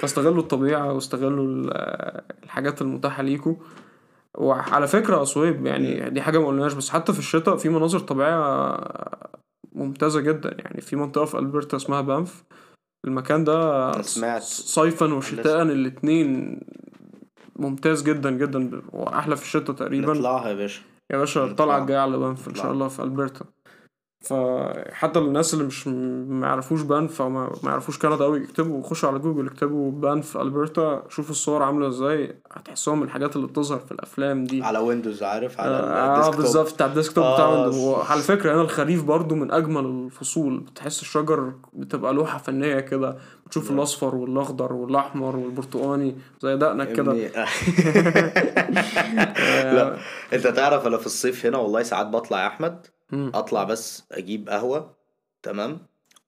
فاستغلوا الطبيعة واستغلوا ال- الحاجات المتاحة ليكوا. وعلى فكرة يا صويب يعني دي حاجة ما قلناش بس حتى في الشتاء في مناظر طبيعية ممتازة جدا. يعني في منطقة في ألبرتا اسمها بانف. المكان ده سمعت. صيفا وشتاء الاتنين ممتاز جدا جدا وأحلى في الشتاء تقريبا. نطلعها يا باشا. يا باشا. الطلعة الجاية على بانف إن شاء. الله في ألبرتا فحتى الناس اللي مش ما يعرفوش بانف أو ما يعرفوش كندا قوي يكتبوا خشوا على جوجل اكتبوا بانف ألبرتا شوفوا الصور عاملة إزاي هتحسوها من الحاجات اللي بتظهر في الأفلام دي. على ويندوز عارف؟ على آه ال desktop. بالظبط بتاع ال desktop آه، بتاع ويندوز س- وعلى فكرة هنا الخريف برضو من أجمل الفصول. بتحس الشجر بتبقى لوحة فنية كده. بتشوف نعم. الأصفر والأخضر والأحمر والبرتقاني زي دقنك كده. لا انت تعرف أنا في الصيف هنا والله ساعات بطلع يا احمد. مم. أطلع بس أجيب قهوة تمام؟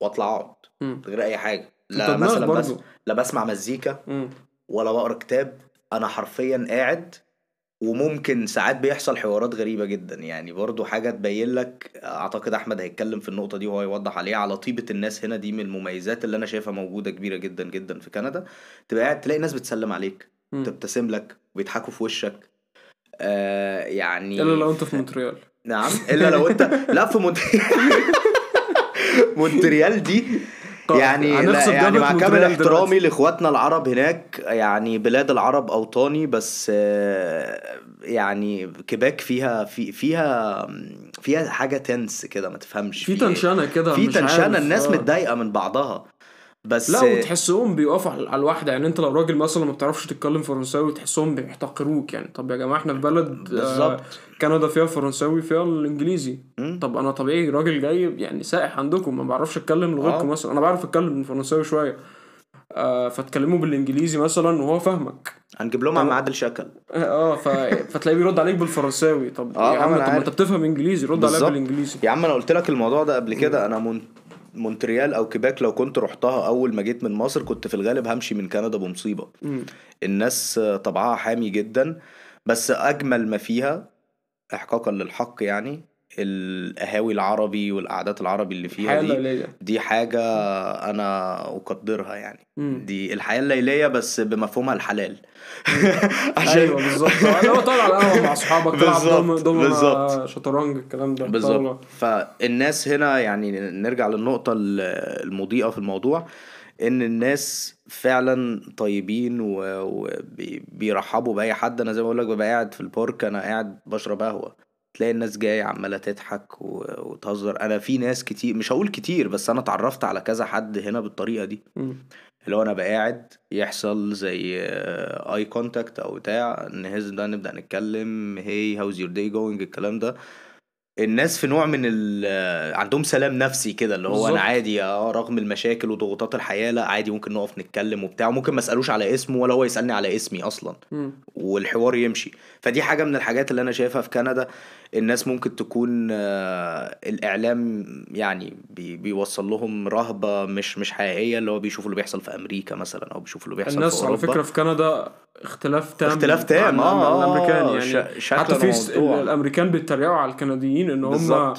وأطلع أقعد. من غير أي حاجة. لا مثلا بس لا بسمع مزيكا مم. ولا بقرأ كتاب. أنا حرفيا قاعد وممكن ساعات بيحصل حوارات غريبة جدا. يعني برضو حاجة تبين لك أعتقد أحمد هيتكلم في النقطة دي وهو يوضح عليها. على طيبة الناس هنا دي من المميزات اللي أنا شايفها موجودة كبيرة جدا جدا في كندا. تبقى قاعد تلاقي ناس بتسلم عليك. تبتسم لك وبيضحكوا في وشك. آه يعني إلا لو أنت في مونتريال. نعم إلا لو أنت لا في مونتريال مونتريال دي يعني لا يعني مع كامل احترامي. لإخواتنا العرب هناك يعني بلاد العرب أوطاني بس آه، يعني كيباك فيها في فيها فيها حاجة tense كده ما تفهمش في. tension كده في tension. الناس آه. متضايقة من بعضها بس لا وتحسهم بيقفوا على الواحده يعني انت لو راجل مثلا ما بتعرفش تتكلم فرنساوي تحسهم بيحتقروك يعني. طب يا جماعة إحنا في بلد آه، بالظبط. كندا فيها الفرنساوي فيها الإنجليزي. طب أنا طبيعي راجل جاي يعني سائح عندكم ما بعرفش أتكلم لغتكم آه. مثلا. أنا بعرف أتكلم فرنساوي شوية. آه فتكلموا بالإنجليزي مثلا وهو فاهمك. هنجيب لهم عم عادل شكل. آه ف... فتلاقيه بيرد عليك بالفرنساوي. طب آه، يا عم طب ما. أنت بتفهم إنجليزي رد عليا. بالإنجليزي. يا عم أنا قلت لك الموضوع ده قبل كده. أنا مون... مونتريال أو كيباك لو كنت رحتها أول ما جيت من مصر كنت في الغالب همشي من كندا بمصيبة مم. الناس طبعها حامي جدا بس أجمل ما فيها احقاقا للحق يعني القهاوي العربي والقعدات العربي اللي فيها دي ليليه دي حاجة أنا أقدرها يعني. مم. دي الحياة الليلية بس بمفهومها الحلال. عشان أيوه بالظبط. لو تقعد على القهوة مع أصحابك تلعب بالظبط، دوم دوم بالظبط. شطرنج الكلام ده. بالظبط. فالناس هنا يعني نرجع للنقطة ال- المضيئة في الموضوع إن الناس فعلا طيبين وبيرحبوا بأي حد. أنا زي ما بقول لك ببقى قاعد في ال park أنا قاعد بشرب قهوة. تلاقي الناس جاية عمالة تضحك وتهزر. أنا في ناس كتير مش هقول كتير بس أنا اتعرفت على كذا حد هنا بالطريقة دي. اللي هو أنا بقى قاعد يحصل زي اي contact أو بتاع نهز ده نبدأ نتكلم hey how's your day going الكلام ده. الناس في نوع من ال عندهم سلام نفسي كده اللي هو بالظبط. أنا عادي آه رغم المشاكل وضغوطات الحياة لأ عادي ممكن نقف نتكلم وبتاع ممكن ما اسألوش على اسمه ولا هو يسألني على اسمي أصلا مم. والحوار يمشي فدي حاجة من الحاجات اللي أنا شايفها في كندا الناس ممكن تكون آه، الإعلام يعني بي بيوصل لهم رهبة مش مش حقيقية اللي هو بيشوفوا اللي بيحصل في أمريكا مثلا أو بيشوفوا اللي بيحصل الناس في على فكرة في كندا اختلاف تام اختلاف تام. آه الأمريكان آه، يعني. ش- شكلاً حتى في. الأمريكان بيتريقوا على الكنديين إن هم بالظبط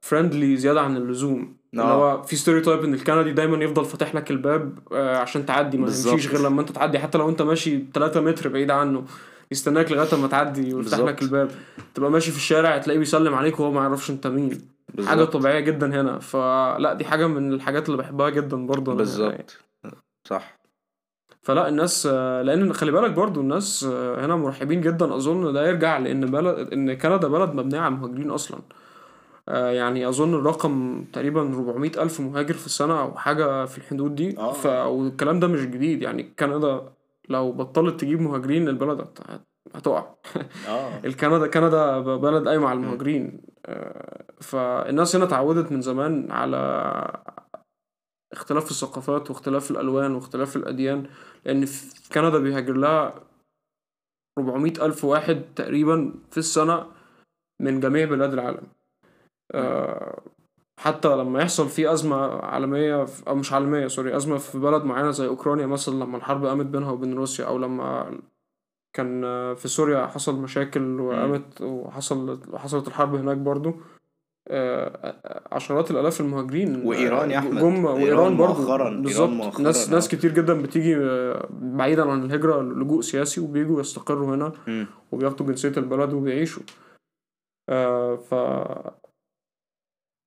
friendly زيادة عن اللزوم. اللي آه. هو في stereotype إن الكندي دايما يفضل فاتح لك الباب آه، عشان تعدي. ما بالظبط. تمشيش غير لما أنت تعدي. حتى لو أنت ماشي 3 متر بعيد عنه يستناك لغاية ما تعدي ويفتح بالظبط. لك الباب. تبقى ماشي في الشارع تلاقيه بيسلم عليك وهو ما يعرفش أنت مين. حاجة بالظبط طبيعية جدا هنا. فلا دي حاجة من الحاجات اللي بحبها جدا برضه. أنا يعني. بالظبط صح. فلا الناس آه، لأن خلي بالك برضو الناس آه، هنا مرحبين جدا أظن ده يرجع لأن بلد إن كندا بلد مبنية على المهاجرين أصلا. آه، يعني أظن الرقم تقريبا 400 ألف مهاجر في السنة أو حاجة في الحدود دي. آه. ف... والكلام ده مش جديد. يعني كندا لو بطلت تجيب مهاجرين البلد هت- هتقع. آه. الكندا كندا بلد قايمة على المهاجرين. آه، فالناس هنا اتعودت من زمان على اختلاف الثقافات واختلاف الألوان واختلاف الأديان. لأن في كندا بيهاجر لها 400 ألف واحد تقريبا في السنة من جميع بلاد العالم. آه، حتى لما يحصل في أزمة عالمية أو مش عالمية سوري أزمة في بلد معينة زي أوكرانيا مثلا لما الحرب قامت بينها وبين روسيا أو لما كان في سوريا حصل مشاكل وقامت وحصل حصلت الحرب هناك برضو. عشرات الآلاف المهاجرين وإيران يا آه، أحمد. جم إيران وإيران برضو مؤخراً، إيران بالظبط ناس آه. ناس كتير جدا بتيجي آه، بعيدا عن الهجرة لجوء سياسي وبيجوا يستقروا هنا. وبياخدوا جنسية البلد وبيعيشوا آه ف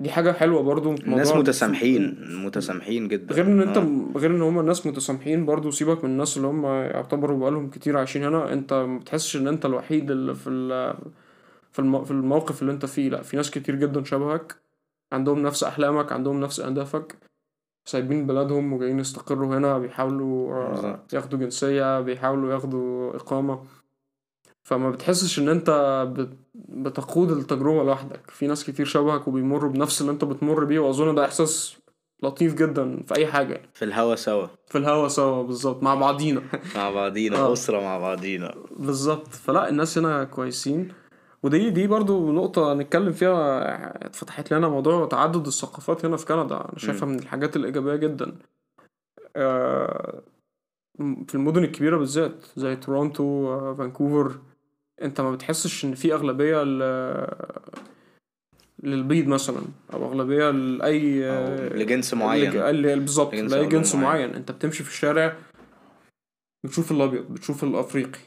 دي حاجة حلوة برضو الناس متسامحين متسامحين جدا غير إن أنت آه. غير إن هم الناس متسامحين برضو سيبك من الناس اللي هم يعتبروا بقالهم كتير عايشين هنا أنت ما بتحسش إن أنت الوحيد اللي في ال- في الم- في الموقف اللي انت فيه. لا في ناس كتير جدا شبهك عندهم نفس أحلامك عندهم نفس أهدافك سايبين بلادهم وجايين يستقروا هنا بيحاولوا آه، بالظبط. ياخدوا جنسية بيحاولوا ياخدوا إقامة. فما بتحسش إن انت بت- بتقود التجربة لوحدك. في ناس كتير شبهك وبيمروا بنفس اللي انت بتمر بيه وأظن ده إحساس لطيف جدا في أي حاجة. في الهوا سوا. في الهوا سوا بالظبط. مع بعضينا. مع بعضينا آه. أسرة مع بعضينا. بالظبط. فلا الناس هنا كويسين. ودي دي برضو نقطة نتكلم فيها اتفتحت لنا موضوع تعدد الثقافات هنا في كندا. أنا شايفها من الحاجات الإيجابية جدا. آه، في المدن الكبيرة بالذات زي تورونتو آه، فانكوفر أنت ما بتحسش إن في أغلبية للبيض مثلا أو أغلبية لأي أو لجنس معين. بالظبط لأي جنس معين. معين. أنت بتمشي في الشارع بتشوف الأبيض بتشوف الأفريقي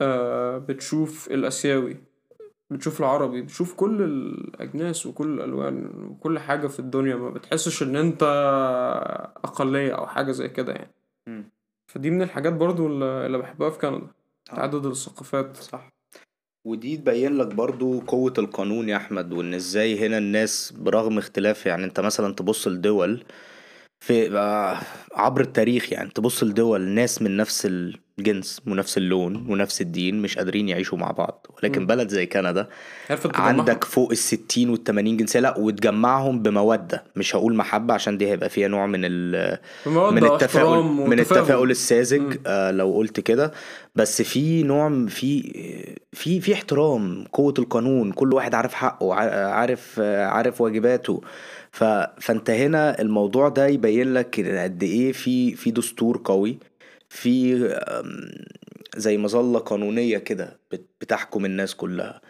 آه بتشوف الآسيوي. بتشوف العربي بتشوف كل الأجناس وكل الألوان وكل حاجة في الدنيا ما بتحسش إن أنت أقلية أو حاجة زي كده يعني م. فدي من الحاجات برضو اللي بحبها في كندا. تعدد الثقافات صح ودي تبين لك برضو قوة القانون يا أحمد وإن إزاي هنا الناس برغم اختلاف يعني أنت مثلا تبص لدول في آه، عبر التاريخ يعني. تبص لدول ناس من نفس الجنس ونفس اللون ونفس الدين مش قادرين يعيشوا مع بعض. ولكن م. بلد زي كندا عندك فوق الستين والتمانين جنسية. لا وتجمعهم بمودة. مش هقول محبة عشان دي هيبقى فيها نوع من ال من التفاؤل من التفاؤل الساذج. آه لو قلت كده. بس في نوع في في في احترام قوة القانون. كل واحد عارف حقه عارف عارف واجباته. ف... فانت هنا الموضوع ده يبين لك قد إيه في في دستور قوي في زي مظلة قانونية كده بتحكم الناس كلها.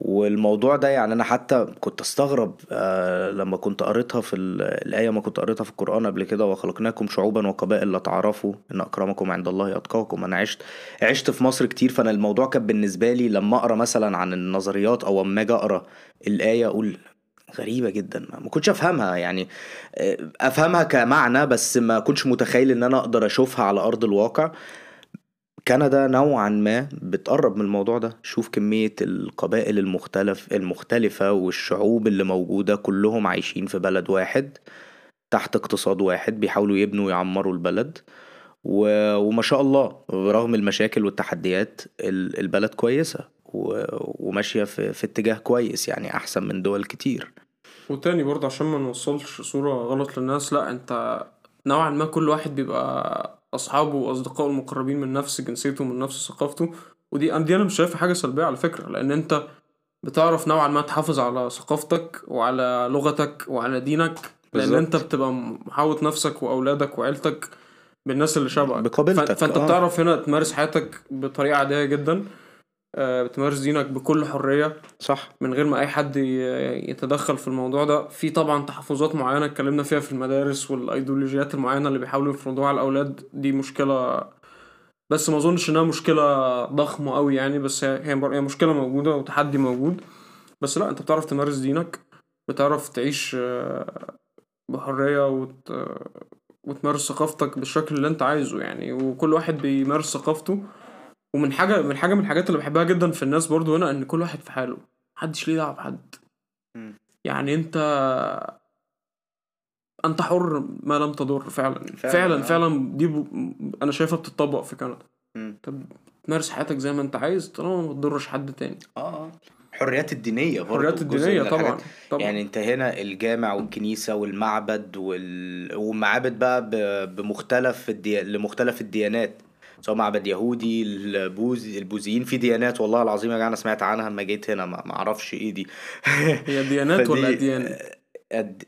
والموضوع ده يعني أنا حتى كنت أستغرب آه لما كنت قريتها في الآية ما كنت قريتها في القرآن قبل كده وخلقناكم شعوبا وقبائل لتعارفوا إن أكرمكم عند الله أتقاكم. أنا عشت عشت في مصر كتير فأنا الموضوع كان بالنسبة لي لما أقرأ مثلا عن النظريات أو أما أجي أقرأ الآية أقول غريبة جدا. ما كنتش أفهمها يعني آه، أفهمها كمعنى بس ما كنتش متخيل إن أنا أقدر أشوفها على أرض الواقع. كندا نوعا ما بتقرب من الموضوع ده. شوف كمية القبائل المختلف المختلفة والشعوب اللي موجودة كلهم عايشين في بلد واحد تحت اقتصاد واحد بيحاولوا يبنوا ويعمروا البلد. و... وما شاء الله برغم المشاكل والتحديات البلد كويسة. و... وماشية في... في اتجاه كويس يعني أحسن من دول كتير. وتاني برضه عشان ما نوصلش صورة غلط للناس لأ أنت نوعا ما كل واحد بيبقى أصحابه وأصدقائه المقربين من نفس جنسيته ومن نفس ثقافته. ودي دي أنا مش شايفها حاجة سلبية على فكرة لأن أنت بتعرف نوعا ما تحافظ على ثقافتك وعلى لغتك وعلى دينك لأن أنت بتبقى محاوط نفسك وأولادك وعيلتك بالناس اللي شبهك. بقابلتك فأنت آه. بتعرف هنا تمارس حياتك بطريقة عادية جدا. بتمارس دينك بكل حرية. صح. من غير ما أي حد يتدخل في الموضوع ده. في طبعا تحفظات معينة اتكلمنا فيها في المدارس والأيديولوجيات المعينة اللي بيحاولوا يفرضوها على الأولاد. دي مشكلة بس ما أظنش إنها مشكلة ضخمة أوي يعني بس هي مشكلة موجودة وتحدي موجود. بس لا أنت بتعرف تمارس دينك بتعرف تعيش آه، بحرية وت... وتمارس ثقافتك بالشكل اللي أنت عايزه يعني. وكل واحد بيمارس ثقافته. ومن حاجة من حاجة من الحاجات اللي بحبها جدا في الناس برضو هنا إن كل واحد في حاله محدش ليه دعوة بحد. يعني أنت أنت حر ما لم تضر فعلا. فعلا فعلا, آه. فعلا دي ب... أنا شايفها بتطبق في كندا. انت بتمارس حياتك زي ما أنت عايز طالما ما تضرش حد تاني. آه, آه. الحريات الدينية برضه الحريات الدينية طبعا طبعا. يعني أنت هنا الجامع والكنيسة والمعبد وال... والمعابد بقى ب... بمختلف الدي... لمختلف الديانات. سواء معبد يهودي البوذي البوذيين في ديانات والله العظيم يا جماعة أنا سمعت عنها لما جيت هنا ما أعرفش إيه دي. هي ديانات ولا أديان؟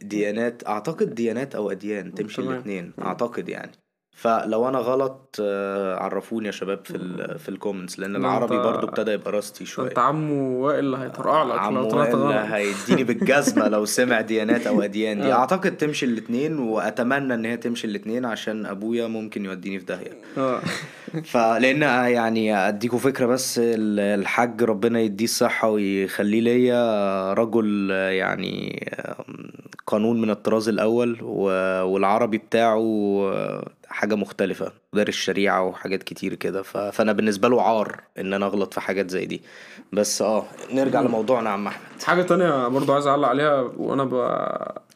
ديانات أعتقد ديانات أو أديان تمشي الاثنين أعتقد يعني. فلو أنا غلط آه، عرفوني يا شباب في ال في ال comments لأن العربي برضو ابتدى يبقى rusty شوية. أنت عمو وائل اللي هيطرقع لك عمو وائل هيديني بالجزمة لو سمع ديانات أو أديان دي. آه. أعتقد تمشي الاثنين وأتمنى إن هي تمشي الاثنين عشان أبويا ممكن يوديني في داهية. آه. فلان يعني أديكوا فكرة بس الحاج ربنا يديه الصحة ويخليه ليا رجل يعني قانون من الطراز الأول والعربي بتاعه حاجة مختلفة دارس الشريعة وحاجات كتير كده. فأنا بالنسبة له عار إن أنا أغلط في حاجات زي دي. بس آه نرجع لموضوعنا يا عم أحمد. حاجة تانية برضو عايز أعلق عليها وأنا ب...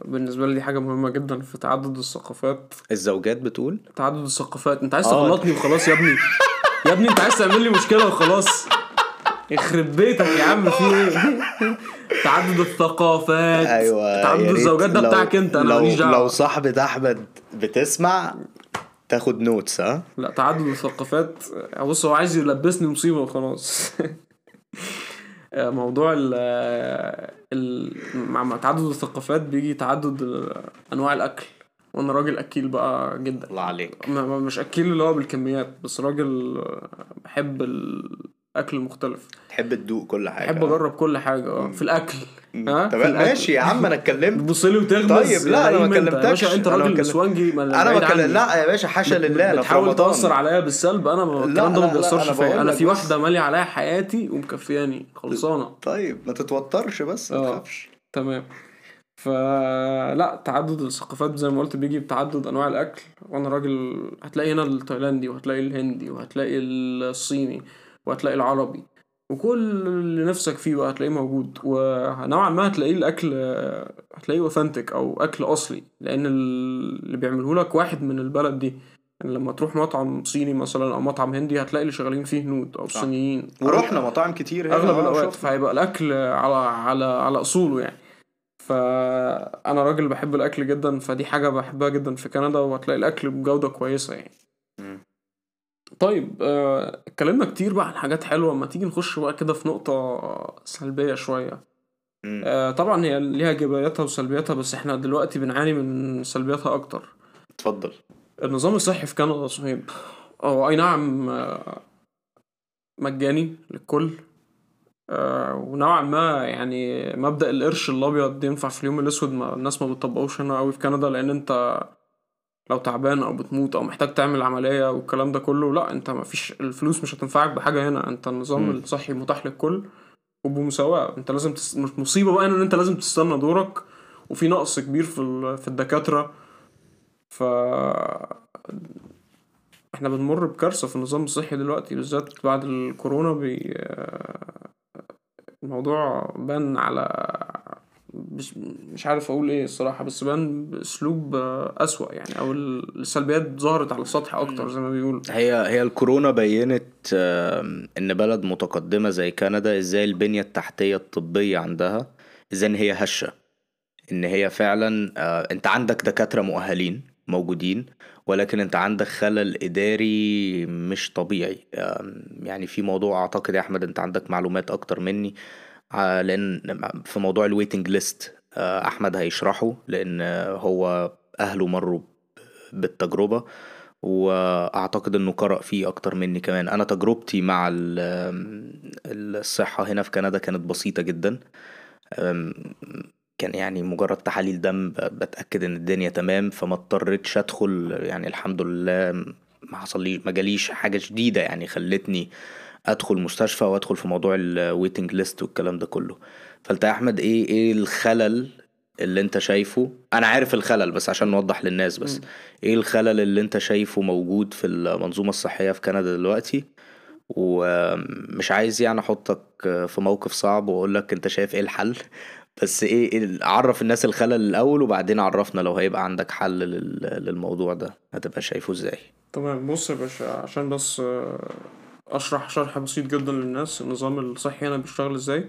بالنسبة لي دي حاجة مهمة جدا في تعدد الثقافات. الزوجات بتقول؟ تعدد الثقافات. أنت عايز آه. تغلطني وخلاص يا ابني. يا ابني أنت عايز تعمل لي مشكلة وخلاص. يخرب بيتك يا عم في إيه؟ تعدد الثقافات أيوه تعدد الزوجات ده بتاعك أنت أنا ماليش دعوة. لو صاحبة أحمد بتسمع تاخد نوتس ها؟ لا تعدد الثقافات بص هو عايز يلبسني مصيبة وخلاص. موضوع ال ال مع تعدد الثقافات بيجي تعدد أنواع الأكل. وأنا راجل أكيل بقى جدا. الله عليك. مش أكيل اللي هو بالكميات بس راجل بحب الاكل المختلف تحب تدوق كل حاجة بحب أجرب كل حاجة آه. في الأكل ها طب ماشي يا عم أنا اتكلمت. تبص لي وتغمز طيب لا أنا ما كلمتكش أنت. راجل نسوانجي أنا بكلم لا يا باشا حاشا لله أنا بتحاول تأثر عليا بالسلب أنا الكلام ده ما بيأثرش فيا. أنا في واحدة مالية عليا حياتي ومكفياني خلصانة. طيب ما تتوترش بس ما آه. تخافش. تمام. فلا تعدد الثقافات زي ما قلت بيجي بتعدد أنواع الأكل. وأنا راجل هتلاقي هنا التايلاندي وهتلاقي الهندي وهتلاقي الصيني. وهتلاقي العربي. وكل اللي نفسك فيه بقى هتلاقيه موجود. ونوعا ما هتلاقيه الأكل هتلاقيه اوثنتيك أو أكل أصلي. لأن اللي بيعمله لك واحد من البلد دي. يعني لما تروح مطعم صيني مثلا أو مطعم هندي هتلاقي اللي شغالين فيه هنود أو صينيين. ورحنا مطاعم كتير هنا. أغلب الأوقات. فهيبقى الأكل على على على أصوله يعني. فأنا راجل بحب الأكل جدا. فدي حاجة بحبها جدا في كندا. وهتلاقي الأكل بجودة كويسة يعني. طيب آه، اتكلمنا كتير بقى عن حاجات حلوة. اما تيجي نخش بقى كده في نقطة سلبية شوية. آه طبعا هي ليها إيجابياتها وسلبياتها بس إحنا دلوقتي بنعاني من سلبياتها أكتر. اتفضل. النظام الصحي في كندا صهيب هو أي نعم آه، مجاني للكل. آه، ونوعا ما يعني مبدأ القرش الأبيض ينفع في اليوم الأسود. ما الناس ما بتطبقوش هنا أوي في كندا لأن أنت لو تعبان أو بتموت أو محتاج تعمل عملية والكلام ده كله لأ أنت مفيش الفلوس مش هتنفعك بحاجة هنا. أنت النظام م. الصحي متاح للكل وبمساواة. أنت لازم تس... مصيبة بقى إن أنت لازم تستنى دورك وفي نقص كبير في في الدكاترة. ف إحنا بنمر بكارثة في النظام الصحي دلوقتي بالذات بعد الكورونا بي الموضوع بان على مش, مش عارف أقول إيه الصراحة بس بان باسلوب أسوأ يعني أو السلبيات ظهرت على السطح أكتر زي ما بيقولوا. هي هي الكورونا بينت إن بلد متقدمة زي كندا إزاي البنية التحتية الطبية عندها إزاي إن هي هشة. إن هي فعلا آه، أنت عندك دكاترة مؤهلين موجودين ولكن أنت عندك خلل إداري مش طبيعي. يعني في موضوع أعتقد يا أحمد أنت عندك معلومات أكتر مني. لأن في موضوع الويتنج ليست آه، أحمد هيشرحه لأن هو أهله مروا بالتجربة وأعتقد إنه قرأ فيه أكتر مني كمان. أنا تجربتي مع الصحة هنا في كندا كانت بسيطة جدا. كان يعني مجرد تحاليل دم بتأكد إن الدنيا تمام فما اضطريتش أدخل يعني الحمد لله ما حصليش ما جاليش حاجة شديدة يعني خلتني ادخل مستشفى وادخل في موضوع الويتنج ليست والكلام ده كله. فانت يا احمد إيه إيه الخلل اللي انت شايفه؟ أنا عارف الخلل بس عشان نوضح للناس بس. م. إيه الخلل اللي انت شايفه موجود في المنظومة الصحية في كندا دلوقتي؟ ومش عايز يعني احطك في موقف صعب واقول لك انت شايف إيه الحل. بس إيه, إيه عرف الناس الخلل الأول وبعدين عرفنا لو هيبقى عندك حل للموضوع ده هتبقى شايفه إزاي. تمام. بص يا باشا عشان بس أشرح شرح بسيط جدا للناس النظام الصحي هنا بيشتغل إزاي.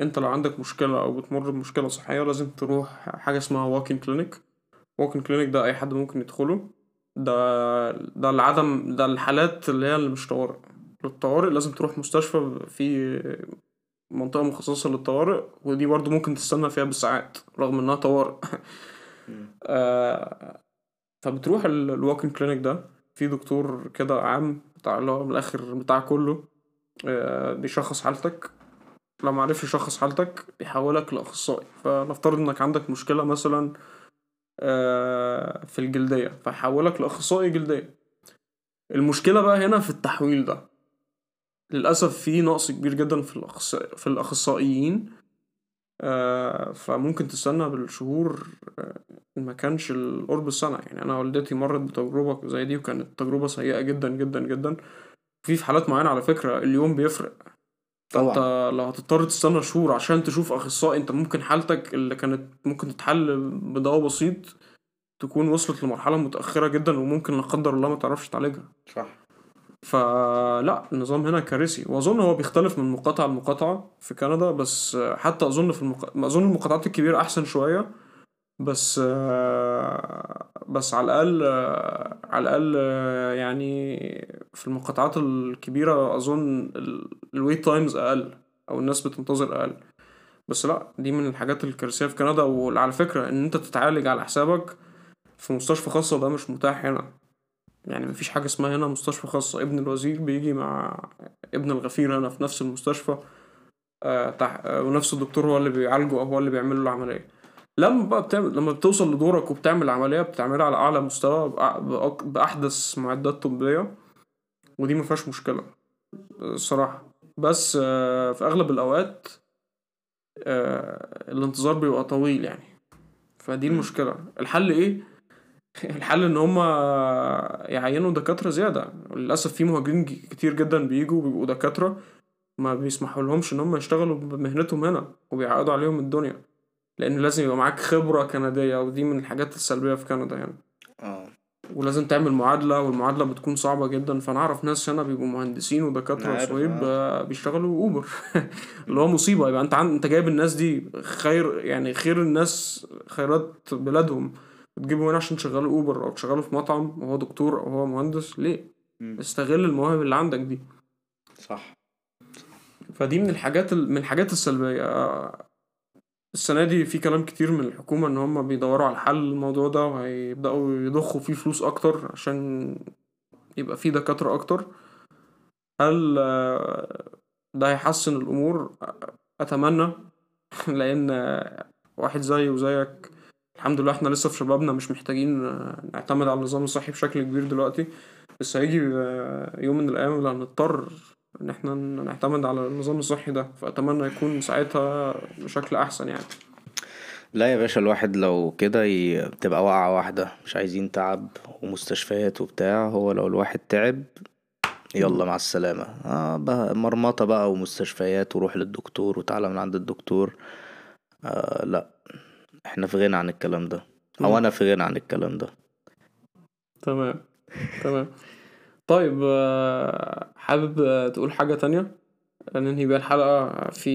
أنت لو عندك مشكلة أو بتمر بمشكلة صحية لازم تروح حاجة اسمها واكين كلينيك واكين كلينيك ده أي حد ممكن يدخله. ده ده العدم ده الحالات اللي هي اللي مش طوارئ. للطوارئ لازم تروح مستشفى في منطقة مخصصة للطوارئ ودي برضو ممكن تستنى فيها بالساعات رغم إنها طوارئ. آه فبتروح الواكن كلينيك ده. في دكتور كده عام بتاع اللي هو من الآخر بتاع كله آه بيشخص حالتك. لو معرفش يشخص حالتك بيحولك لأخصائي. فنفترض إنك عندك مشكلة مثلا آه في الجلدية فيحولك لأخصائي جلدية. المشكلة بقى هنا في التحويل ده. للأسف في نقص كبير جدا في. في الأخصائيين. آه فممكن تستنى بالشهور آه ما كانش القرب السنة. يعني أنا والدتي مرت بتجربة زي دي وكانت تجربة سيئة جدا جدا جدا. في في حالات معينة على فكرة اليوم بيفرق. فأنت لو هتضطر تستنى شهور عشان تشوف أخصائي أنت ممكن حالتك اللي كانت ممكن تتحل بدواء بسيط تكون وصلت لمرحلة متأخرة جدا وممكن لا قدر الله ما تعرفش تعالجها. صح. فلا النظام هنا كارثي. وأظن هو بيختلف من مقاطعه لمقاطعه في كندا بس حتى أظن في المق... أظن المقاطعات الكبيرة أحسن شوية بس بس على الأقل على الأقل يعني في المقاطعات الكبيرة أظن ال wait times أقل أو الناس بتنتظر أقل. بس لا دي من الحاجات الكارثية في كندا. وعلى فكرة إن أنت تتعالج على حسابك في مستشفى خاصه ده مش متاح هنا. يعني مفيش حاجة اسمها هنا مستشفى خاصه ابن الوزير بيجي مع ابن الغفير هنا في نفس المستشفى. آه. آه ونفس الدكتور هو اللي بيعالجه أو هو اللي بيعمل له العملية. لما بقى بتعمل لما بتوصل لدورك وبتعمل عملية بتعملها على أعلى مستوى بأ... بأك... بأحدث معدات طبية ودي مفيهاش مشكلة. الصراحة. بس آه في أغلب الأوقات آه الانتظار بيبقى طويل يعني. فدي المشكلة. الحل إيه؟ الحل إن هما يعينوا دكاترة زيادة. للأسف في مهاجرين كتير جدا بيجوا بيبقوا دكاترة ما بيسمحوا لهمش إن هم يشتغلوا بمهنتهم هنا وبيعقدوا عليهم الدنيا. لأن لازم يبقى معاك خبرة كندية ودي من الحاجات السلبية في كندا يعني آه. ولازم تعمل معادلة والمعادلة بتكون صعبة جدا. فأنا أعرف ناس هنا بيبقوا مهندسين ودكاترة. آه، بيشتغلوا Uber اللي هو مصيبة. يبقى أنت عن... أنت جايب الناس دي خير يعني خير الناس خيرات بلادهم. بتجيبهم هنا عشان تشغلوا Uber أو تشغلوا في مطعم وهو دكتور أو هو مهندس؟ ليه؟ مم. استغل المواهب اللي عندك دي. صح. فدي من الحاجات ال- من الحاجات السلبية. آه، السنة دي في كلام كتير من الحكومة إن هم بيدوروا على حل الموضوع ده وهيبدأوا يضخوا فيه فلوس أكتر عشان يبقى فيه دكاترة أكتر. هل آه، ده هيحسن الأمور؟ أتمنى. لأن آه، واحد زيي وزيك الحمد لله إحنا لسه في شبابنا مش محتاجين آه، نعتمد على النظام الصحي بشكل كبير دلوقتي. بس هيجي آه، يوم من الأيام اللي هنضطر إن إحنا نعتمد على النظام الصحي ده. فأتمنى يكون ساعتها بشكل أحسن يعني. لا يا باشا الواحد لو كده ي... تبقى واقعة واحدة. مش عايزين تعب ومستشفيات وبتاع. هو لو الواحد تعب يلا مع السلامة. آه بقى مرمطة بقى ومستشفيات وروح للدكتور وتعالى من عند الدكتور. آه لا. إحنا في غنى عن الكلام ده. أو أنا في غنى عن الكلام ده. تمام تمام. طيب آه، حابب تقول حاجة تانية؟ ننهي بيها الحلقة في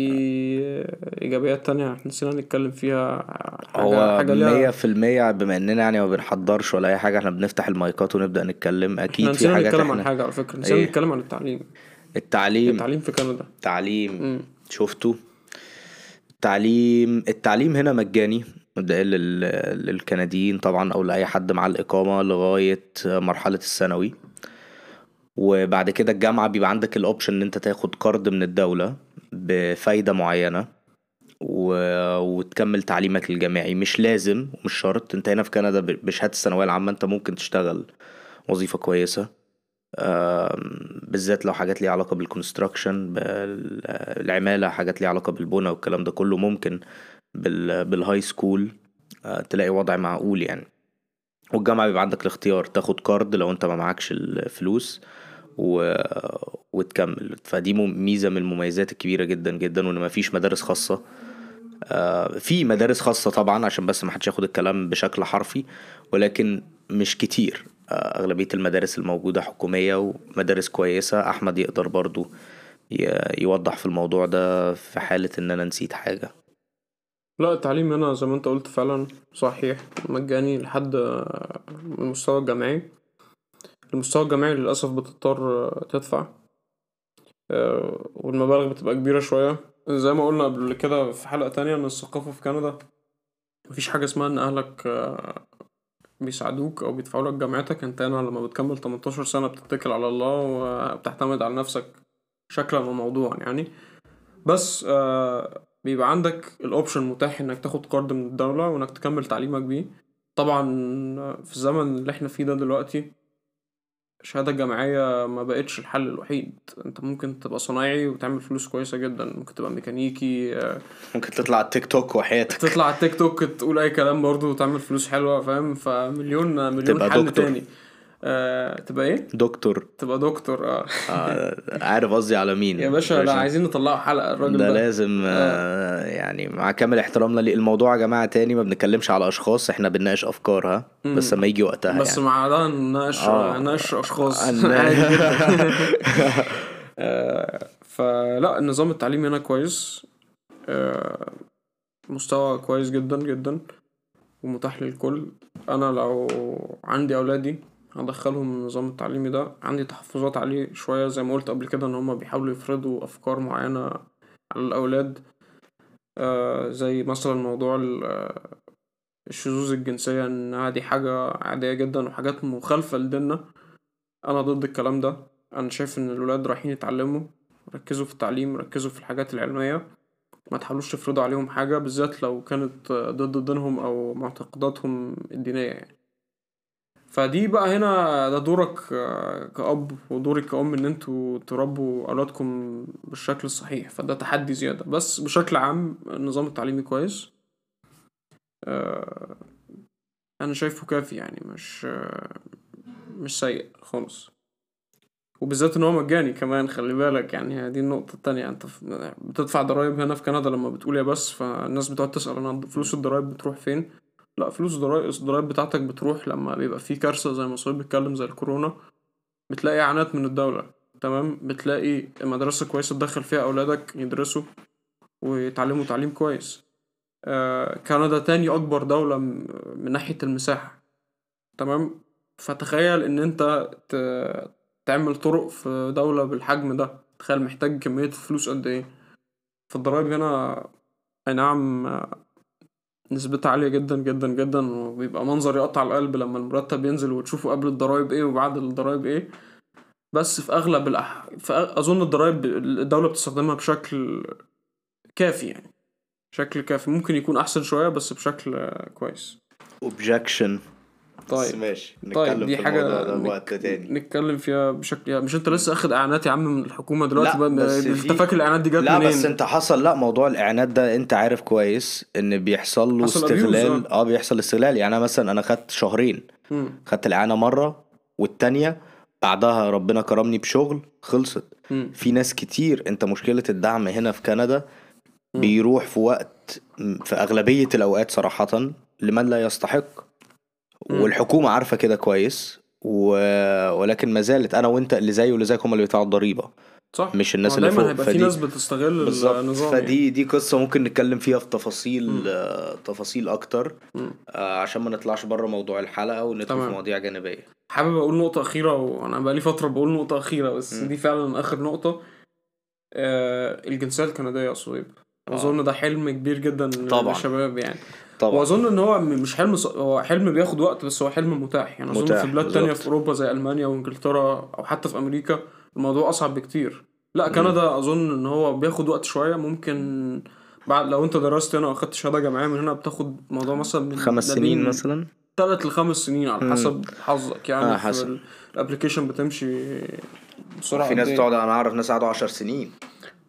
إيجابيات تانية إحنا نسينا نتكلم فيها. حاجة هو حاجة مية في المية بما إننا يعني ما بنحضرش ولا أي حاجة إحنا بنفتح المايكات ونبدأ نتكلم. إحنا أكيد في نسينا حاجات نتكلم عن إحنا حاجة على فكرة. نسينا إيه؟ نتكلم عن التعليم. التعليم. التعليم في كندا. التعليم. شفتوا؟ التعليم التعليم هنا مجاني. لل- للكنديين طبعا أو لأي حد مع الإقامة لغاية مرحلة الثانوي. وبعد كده الجامعة بيبقى عندك ال option إن أنت تاخد قرض من الدولة بفايدة معينة و... وتكمل تعليمك الجامعي. مش لازم ومش شرط. أنت هنا في كندا بشهادة الثانوية العامة أنت ممكن تشتغل وظيفة كويسة. بالذات لو حاجات ليها علاقة بال construction بالعمالة حاجات ليها علاقة بالبنى والكلام ده كله ممكن بال high school آه، تلاقي وضع معقول يعني. والجامعة بيبقى عندك الاختيار تاخد قرض لو انت ما معكش الفلوس و... وتكمل. فدي ميزة من المميزات الكبيرة جدا جدا وإن مفيش مدارس خاصة. آه، في مدارس خاصة طبعا عشان بس ما حدش ياخد الكلام بشكل حرفي ولكن مش كتير. آه، أغلبية المدارس الموجودة حكومية ومدارس كويسة. أحمد يقدر برضو يوضح في الموضوع ده في حالة إن أنا نسيت حاجة. لا التعليم هنا زي ما انت قلت فعلا صحيح مجاني لحد المستوى الجامعي. المستوى الجامعي للأسف بتضطر تدفع آه، والمبالغ بتبقى كبيرة شوية. زي ما قلنا قبل كده في حلقة تانية إن الثقافة في كندا مفيش حاجة اسمها إن أهلك آه، بيساعدوك أو بيدفعوا لك جامعتك. أنت هنا لما بتكمل 18 سنة بتتكل على الله وبتعتمد على نفسك شكلا وموضوعا يعني. بس آه بيبقى عندك ال option متاح إنك تاخد قرض من الدولة وإنك تكمل تعليمك بيه. طبعا في الزمن اللي إحنا فيه ده دلوقتي الشهادة الجامعية ما بقتش الحل الوحيد. أنت ممكن تبقى صنايعي وتعمل فلوس كويسة جدا. ممكن تبقى ميكانيكي آه، ممكن تطلع على التيك توك وحياتك. تطلع على التيك توك تقول أي كلام برضه وتعمل فلوس حلوة فاهم؟ فمليون مليون حل دكتور. تاني. آه تبقى إيه؟ دكتور. تبقى دكتور آه. آه، عارف قصدي على مين. يا باشا لا عايزين نطلعه حلقة الراجل ده ده. لازم آه، يعني مع كامل احترامنا ليه. الموضوع يا جماعة تاني ما بنتكلمش على أشخاص إحنا بنناقش أفكار ها؟ بس لما يجي وقتها بس يعني. مع ده نناقش آه. نناقش أشخاص. آه، فلا النظام التعليمي هنا كويس. آه، مستوى كويس جدا جدا ومتاح للكل. أنا لو عندي أولادي هدخلهم النظام التعليمي ده. عندي تحفظات عليه شوية زي ما قلت قبل كده إن هما بيحاولوا يفرضوا أفكار معينة على الأولاد. آه زي مثلا موضوع آه، الشذوذ الجنسية إنها دي حاجة عادية جدا وحاجات مخالفة لديننا. أنا ضد الكلام ده. أنا شايف إن الولاد رايحين يتعلموا. ركزوا في التعليم ركزوا في الحاجات العلمية. ما تحاولوش تفرضوا عليهم حاجة بالذات لو كانت آه، ضد دينهم أو معتقداتهم الدينية يعني. فدي بقى هنا ده دورك آه، كأب ودورك كأم إن أنتوا تربوا أولادكم بالشكل الصحيح. فده تحدي زيادة. بس بشكل عام النظام التعليمي كويس. آه، أنا شايفه كافي يعني مش آه، مش سيء خالص. وبالذات إن هو مجاني كمان خلي بالك. يعني دي النقطة التانية. أنت بتدفع ضرايب هنا في كندا لما بتقول يا بس فالناس بتقعد تسأل أنا فلوس الضرايب بتروح فين؟ لا فلوس الضرايب بتاعتك بتروح لما بيبقى في كارثة زي ما صهيب بيتكلم زي الكورونا بتلاقي إعانات من الدولة تمام؟ بتلاقي مدرسة كويسة تدخل فيها أولادك يدرسوا ويتعلموا تعليم كويس. آه كندا تاني أكبر دولة من ناحية المساحة تمام؟ فتخيل إن أنت ت- تعمل طرق في دولة بالحجم ده تخيل محتاج كمية فلوس قد إيه؟ فالضرايب هنا أي نعم نسبتها عالية جدا جدا جدا وبيبقى منظر يقطع القلب لما المرتب ينزل وتشوفه قبل الضرايب إيه وبعد الضرايب إيه. بس في أغلب الأح... أظن الضرايب الدولة بتستخدمها بشكل كافي يعني. شكل كافي. ممكن يكون أحسن شوية بس بشكل كويس. objection طيب ماشي طيب نتكلم دي في نك- وقت تاني نتكلم فيها بشكل يعني مش انت لسه اخد اعانات يا عم من الحكومة دلوقتي لا، بقى بس انت فاكر الاعانات دي جت لا منين؟ بس انت حصل لا موضوع الاعلانات ده انت عارف كويس ان بيحصل له استغلال آه. آه بيحصل استغلال يعني أنا مثلا أنا خدت شهرين. خدت الإعانة مرة والتانية بعدها ربنا كرمني بشغل خلصت مم. في ناس كتير انت مشكلة الدعم هنا في كندا. بيروح في وقت في أغلبية الأوقات صراحة لمن لا يستحق. والحكومة عارفة كده كويس و... ولكن ما زالت أنا وأنت اللي زي واللي زيك هم اللي بيدفعوا الضريبة صح مش الناس اللي فوق هيبقى في فدي- ناس بتستغل النظام يعني. فدي دي قصة ممكن نتكلم فيها في تفاصيل مم. آه، تفاصيل أكتر مم. آه، عشان ما نطلعش بره موضوع الحلقة وندخل في. مواضيع جانبية حابب أقول نقطة أخيرة وأنا بقالي فترة بقول نقطة أخيرة بس مم. دي فعلا آخر نقطة آه الجنسية الكندية يا صهيب آه. أظن ده حلم كبير جدا طبعا. للشباب يعني طبعا وأظن إن هو مش حلم ص... هو حلم بياخد وقت بس هو حلم متاح يعني متاح، في بلاد تانية بالظبط. في أوروبا زي ألمانيا وإنجلترا أو حتى في أمريكا الموضوع أصعب بكتير لا كندا أظن إن هو بياخد وقت شوية ممكن بعد لو أنت درست هنا وأخدت شهادة جامعية من هنا بتاخد موضوع مثلا من خمس سنين مثلا تلات لخمس سنين على. حسب حظك يعني آه، حسب. ال application بتمشي بسرعة في ناس إيه. بتقعد أنا أعرف ناس قعدوا 10 سنين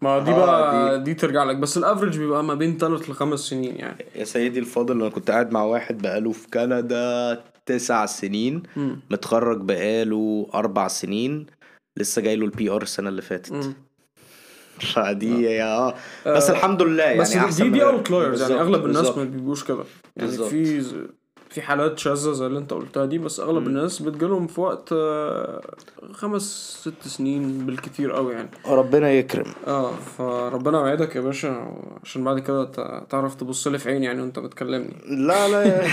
ما دي آه، بقى دي. ترجع لك بس ال average بيبقى ما بين تلات لخمس سنين يعني يا سيدي الفاضل أنا كنت قاعد مع واحد بقاله في كندا تسع سنين مم. متخرج بقاله أربع سنين لسه جاي له ال PR السنة اللي فاتت مم. فدي يا آه بس آه، الحمد لله يعني بس دي دي. outliers يعني أغلب الناس بالظبط. ما بيبقوش كده يعني. في في حالات شاذة زي اللي انت قلتها دي بس أغلب مم. الناس بتجيلهم في وقت آه، خمس ست سنين بالكتير قوي يعني ربنا يكرم آه فربنا يوعدك يا باشا عشان بعد كده تعرف تبص لي في عيني يعني وانت بتكلمني لا لا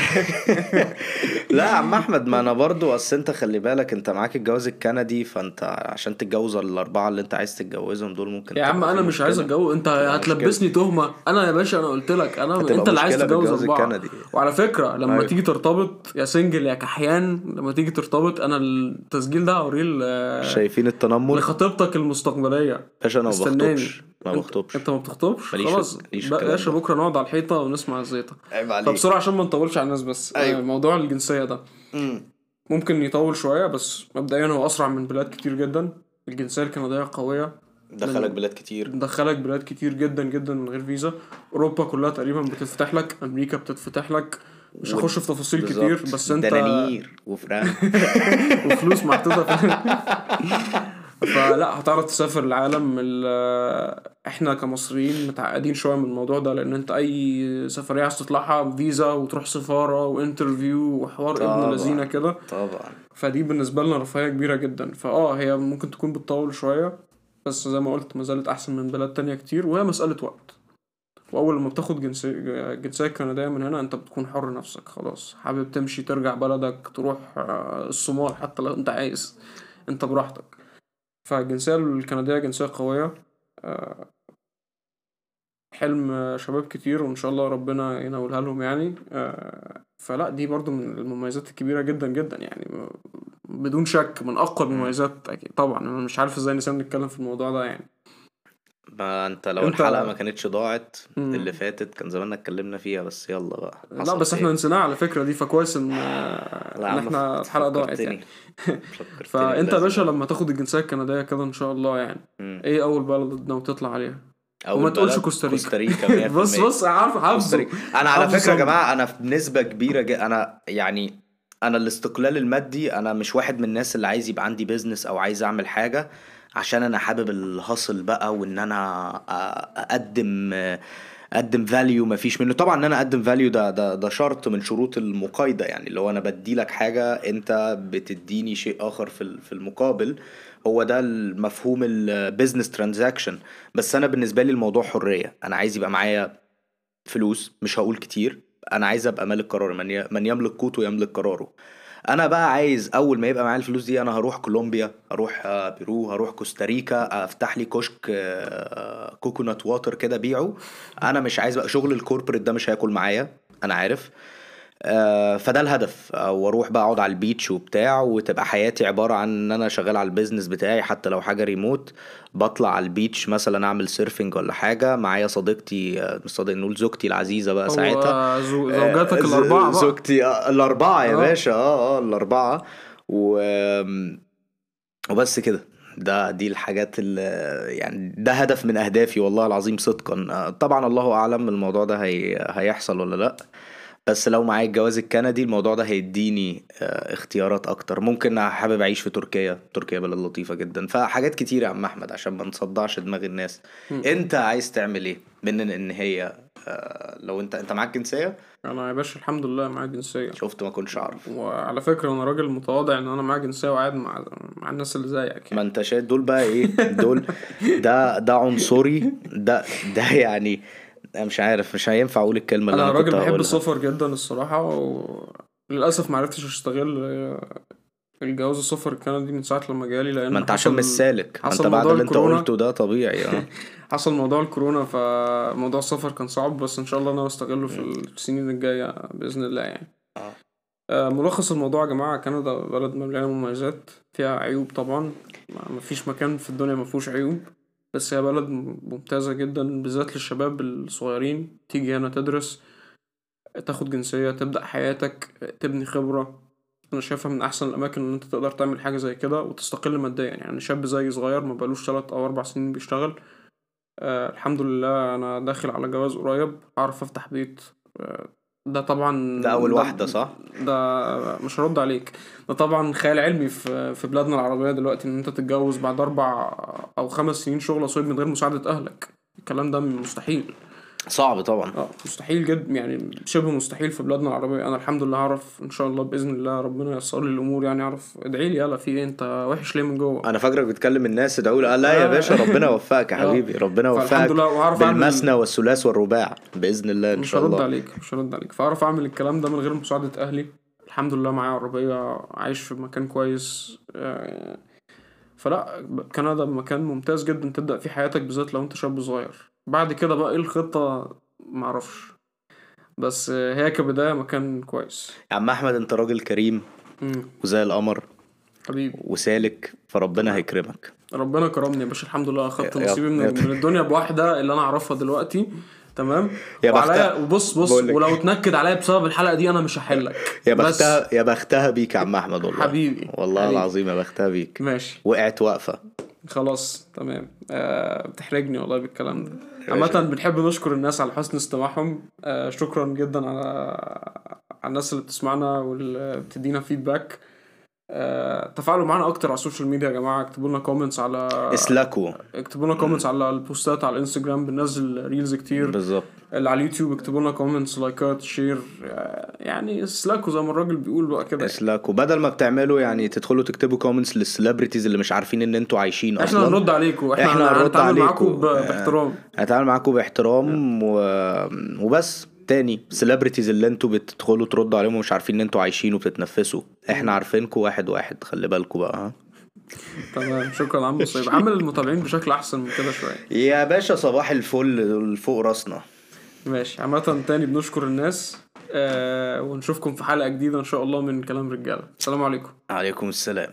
لا يا عم أحمد ما أنا برضو أصل أنت خلي بالك أنت معاك الجواز الكندي فأنت عشان تتجوز الأربعة اللي أنت عايز تتجوزهم دول ممكن يا عم أنا مش عايز. أتجوز أنت هتلبسني تهمة أنا يا باشا أنا قلت لك أنا أنت اللي عايز تتجوز أربعة الكندي. وعلى فكرة لما أيوة. تيجي ترتبط يا single يا كحيان لما تيجي ترتبط أنا التسجيل ده هوريه شايفين التنمر؟ لخطيبتك المستقبلية. باشا أنا ما. بخطبش. ما بخطبش. أنت ما بتخطبش؟ خلاص. باشا. بكرة نقعد على الحيطة ونسمع الزيطه عيب طب عليك بسرعة عشان ما نطولش على الناس بس. أيوة. آه، موضوع الجنسية ده. مم. ممكن يطول شوية بس مبدئيا هو أسرع من بلاد كتير جدا. الجنسية الكندية قوية. دخلك بلاد كتير. بتدخلك بلاد كتير جدا جدا من غير فيزا. أوروبا كلها تقريبا بتتفتح لك. أمريكا بتتفتح لك. مش هخش في تفاصيل بالظبط. كتير بس انت دنانير وفران. وفلوس محطوطة في فلا هتعرف تسافر العالم. ال- إحنا كمصريين متعقدين شوية من الموضوع ده لأن انت أي سفرية عايز تطلعها فيزا وتروح سفارة وانترفيو وحوار ابن طبعا. لذينة كده. طبعا. فدي بالنسبة لنا رفاهية كبيرة جدا. فآه هي ممكن تكون بتطول شوية بس زي ما قلت ما زالت أحسن من بلاد تانية كتير وهي مسألة وقت. وأول لما بتاخد جنسيه جنسية كندية من هنا أنت بتكون حر نفسك خلاص. حابب تمشي ترجع بلدك تروح آه، الصومال حتى لو أنت عايز. أنت براحتك. فالجنسيه الكندية جنسية قوية. آه، حلم شباب كتير وإن شاء الله ربنا ينولها لهم يعني. آه، فلا دي برضو من المميزات الكبيرة جدا جدا يعني. بدون شك من أقوى المميزات أكيد طبعا. أنا مش عارف إزاي نسينا نتكلم في الموضوع ده يعني. ما انت لو انت- الحلقة ما كانتش ضاعت مم. اللي فاتت كان زماننا اتكلمنا فيها بس يلا بقى لا بس إحنا. نسيناها على فكرة دي فكويس إن إن إحنا الحلقة ضاعت يعني فأنت يا. باشا لما تاخد الجنسية الكندية كده إن شاء الله يعني مم. إيه أول بلد ناوي تطلع عليها أول وما تقولش كوستاريكا. كوستاريكا 100% بص بص عارف حافظه كوستاريكا أنا على فكرة يا. جماعة أنا بنسبه كبيرة ج... أنا يعني أنا الاستقلال المادي أنا مش واحد من الناس اللي عايز يبقى عندي business أو عايز أعمل حاجة عشان أنا حابب ال hustle بقى وإن أنا أقدم أقدم value مفيش منه. طبعا إن أنا أقدم value ده ده ده شرط من شروط المقايضة يعني. اللي هو أنا بدي لك حاجة أنت بتديني شيء آخر في في المقابل هو ده المفهوم ال business transaction بس أنا بالنسبة لي الموضوع حرية. أنا عايز يبقى معايا فلوس مش هقول كتير. أنا عايز أبقى مالك قرار من ي- من يملك قوته يملك قراره. أنا بقى عايز أول ما يبقى معايا الفلوس دي أنا هروح كولومبيا هروح آه، بيرو هروح كوستاريكا أفتح لي كشك آه، coconut water كده بيعه. أنا مش عايز بقى شغل ال corporate ده مش هياكل معايا أنا عارف. آه، فده الهدف. آه، وأروح بقى اقعد على ال beach وبتاع وتبقى حياتي عبارة عن إن أنا شغال على ال business بتاعي. حتى لو حاجة ريموت بطلع على ال beach مثلا أعمل surfing ولا حاجة. معايا صديقتي آه، مش صديق نقول زوجتي العزيزة بقى ساعتها. زوجاتك آه، الأربعة بقى. زوجتي آه، الأربعة يا آه. باشا. آه آه الأربعة. و وبس كده. ده دي الحاجات اللي يعني ده هدف من أهدافي والله العظيم صدقا. آه، طبعا الله أعلم الموضوع ده هي... هيحصل ولا لأ. بس لو معايا الجواز الكندي الموضوع ده هيديني آه، اختيارات أكتر. ممكن حابب أعيش في تركيا تركيا بلد لطيفة جدا. فحاجات كتير يا عم أحمد عشان ما نصدعش دماغ الناس. مم. أنت عايز تعمل إيه من ان هي آه، لو أنت أنت معاك جنسية؟ أنا يا باشا الحمد لله معايا جنسية. شفت ما كنتش أعرف. وعلى فكرة أنا راجل متواضع إن أنا معايا جنسية وقاعد مع مع الناس اللي زيك ما يعني أنت شايف دول بقى إيه؟ دول ده ده عنصري ده ده يعني مش عارف مش هينفع أقول الكلمة اللي أنا كنت راجل بحب هقولها. السفر جدا الصراحة وللأسف ما عرفتش أشتغل الجواز السفر الكندي من ساعة لما جالي لأن ما أنت عشان مش سالك ما أنت بعد اللي أنت. قلته ده طبيعي آه. حصل موضوع الكورونا فموضوع السفر كان صعب بس إن شاء الله أنا بستغله في السنين الجاية بإذن الله يعني. آه. آه، ملخص الموضوع يا جماعة كندا بلد مليانة مميزات فيها عيوب طبعا ما- مفيش مكان في الدنيا مفهوش عيوب. بس هي بلد ممتازة جدا بالذات للشباب الصغيرين. تيجي هنا تدرس تاخد جنسية تبدأ حياتك تبني خبرة. أنا شايفها من أحسن الأماكن إن أنت تقدر تعمل حاجة زي كده وتستقل ماديا. يعني شاب زي صغير ما بقالوش 3 أو 4 سنين بيشتغل. آه الحمد لله أنا داخل على جواز قريب أعرف أفتح بيت. آه ده طبعا ده أول واحدة صح؟ ده مش هرد عليك. ده طبعا خيال علمي في في بلادنا العربية دلوقتي إن أنت تتجوز بعد أربع أو خمس سنين شغل صيد من غير مساعدة أهلك. الكلام ده مستحيل. صعب طبعا. آه مستحيل جدا يعني شبه مستحيل في بلادنا العربية. أنا الحمد لله هعرف إن شاء الله بإذن الله ربنا ييسر لي الأمور يعني أعرف ادعي لي يلا في إيه؟ أنت وحش ليه من جوه؟ أنا فاكرك بتكلم الناس ادعوا لي. آه لا يا باشا ربنا يوفقك يا آه. حبيبي ربنا يوفقك لله وهعرف أعمل بالمثنى والثلاث والرباع بإذن الله إن مش شاء هرد الله عليك مش هرد عليك. فأعرف أعمل الكلام ده من غير مساعدة أهلي. الحمد لله معايا عربية عايش في مكان كويس آه، فلا كندا مكان ممتاز جدا تبدأ فيه حياتك بالذات لو أنت شاب صغير. بعد كده بقى إيه الخطة؟ معرفش. بس هي كبداية مكان كويس. يا عم أحمد أنت راجل كريم مم. وزي القمر. حبيبي. وسالك فربنا هيكرمك. ربنا كرمني يا باشا الحمد لله. أخدت نصيبي من, من الدنيا بواحدة اللي أنا أعرفها دلوقتي. تمام؟ يا وعليا بختها. وبص بص بقول لك. ولو اتنكد عليا بسبب الحلقة دي أنا مش هحلك. يا بختها يا بختها بيك يا عم أحمد والله. حبيبي. والله حبيبي. العظيم يا بختها بيك. ماشي. وقعت واقفة. خلاص تمام. آه بتحرجني والله بالكلام ده. عامة بنحب نشكر الناس على حسن استماعهم. آه شكرا جدا على على الناس اللي بتسمعنا واللي بتدينا feedback آه تفاعلوا معانا أكتر على ال social media يا جماعة. اكتبوا لنا comments على اسلكوا. اكتبوا لنا comments على البوستات على الإنستجرام. بننزل reels كتير. بالظبط. اللي على اليوتيوب اكتبوا لنا comments لايكات share آه، يعني اسلاكوا زي ما الراجل بيقول بقى كده. اسلكوا. بدل ما بتعملوا يعني تدخلوا تكتبوا comments لل celebrities اللي مش عارفين إن أنتوا عايشين إحنا أصلا. هنرد عليكم. إحنا, إحنا هنرد هنتعامل معاكم عليكم. ب- باحترام. هتعامل معاكم باحترام و... وبس. تاني سليبرتيز اللي أنتوا بتدخلوا تردوا عليهم ومش عارفين ان أنتوا عايشين وبتتنفسوا. إحنا عارفينكم واحد واحد خلي بالكم بقى. ها تمام شكرا عم مصيب. عامل المتابعين بشكل أحسن من كده شوية. يا باشا صباح الفل فوق راسنا. ماشي. عامة تاني بنشكر الناس آه ونشوفكم في حلقة جديدة إن شاء الله من كلام رجالة. السلام عليكم. عليكم السلام.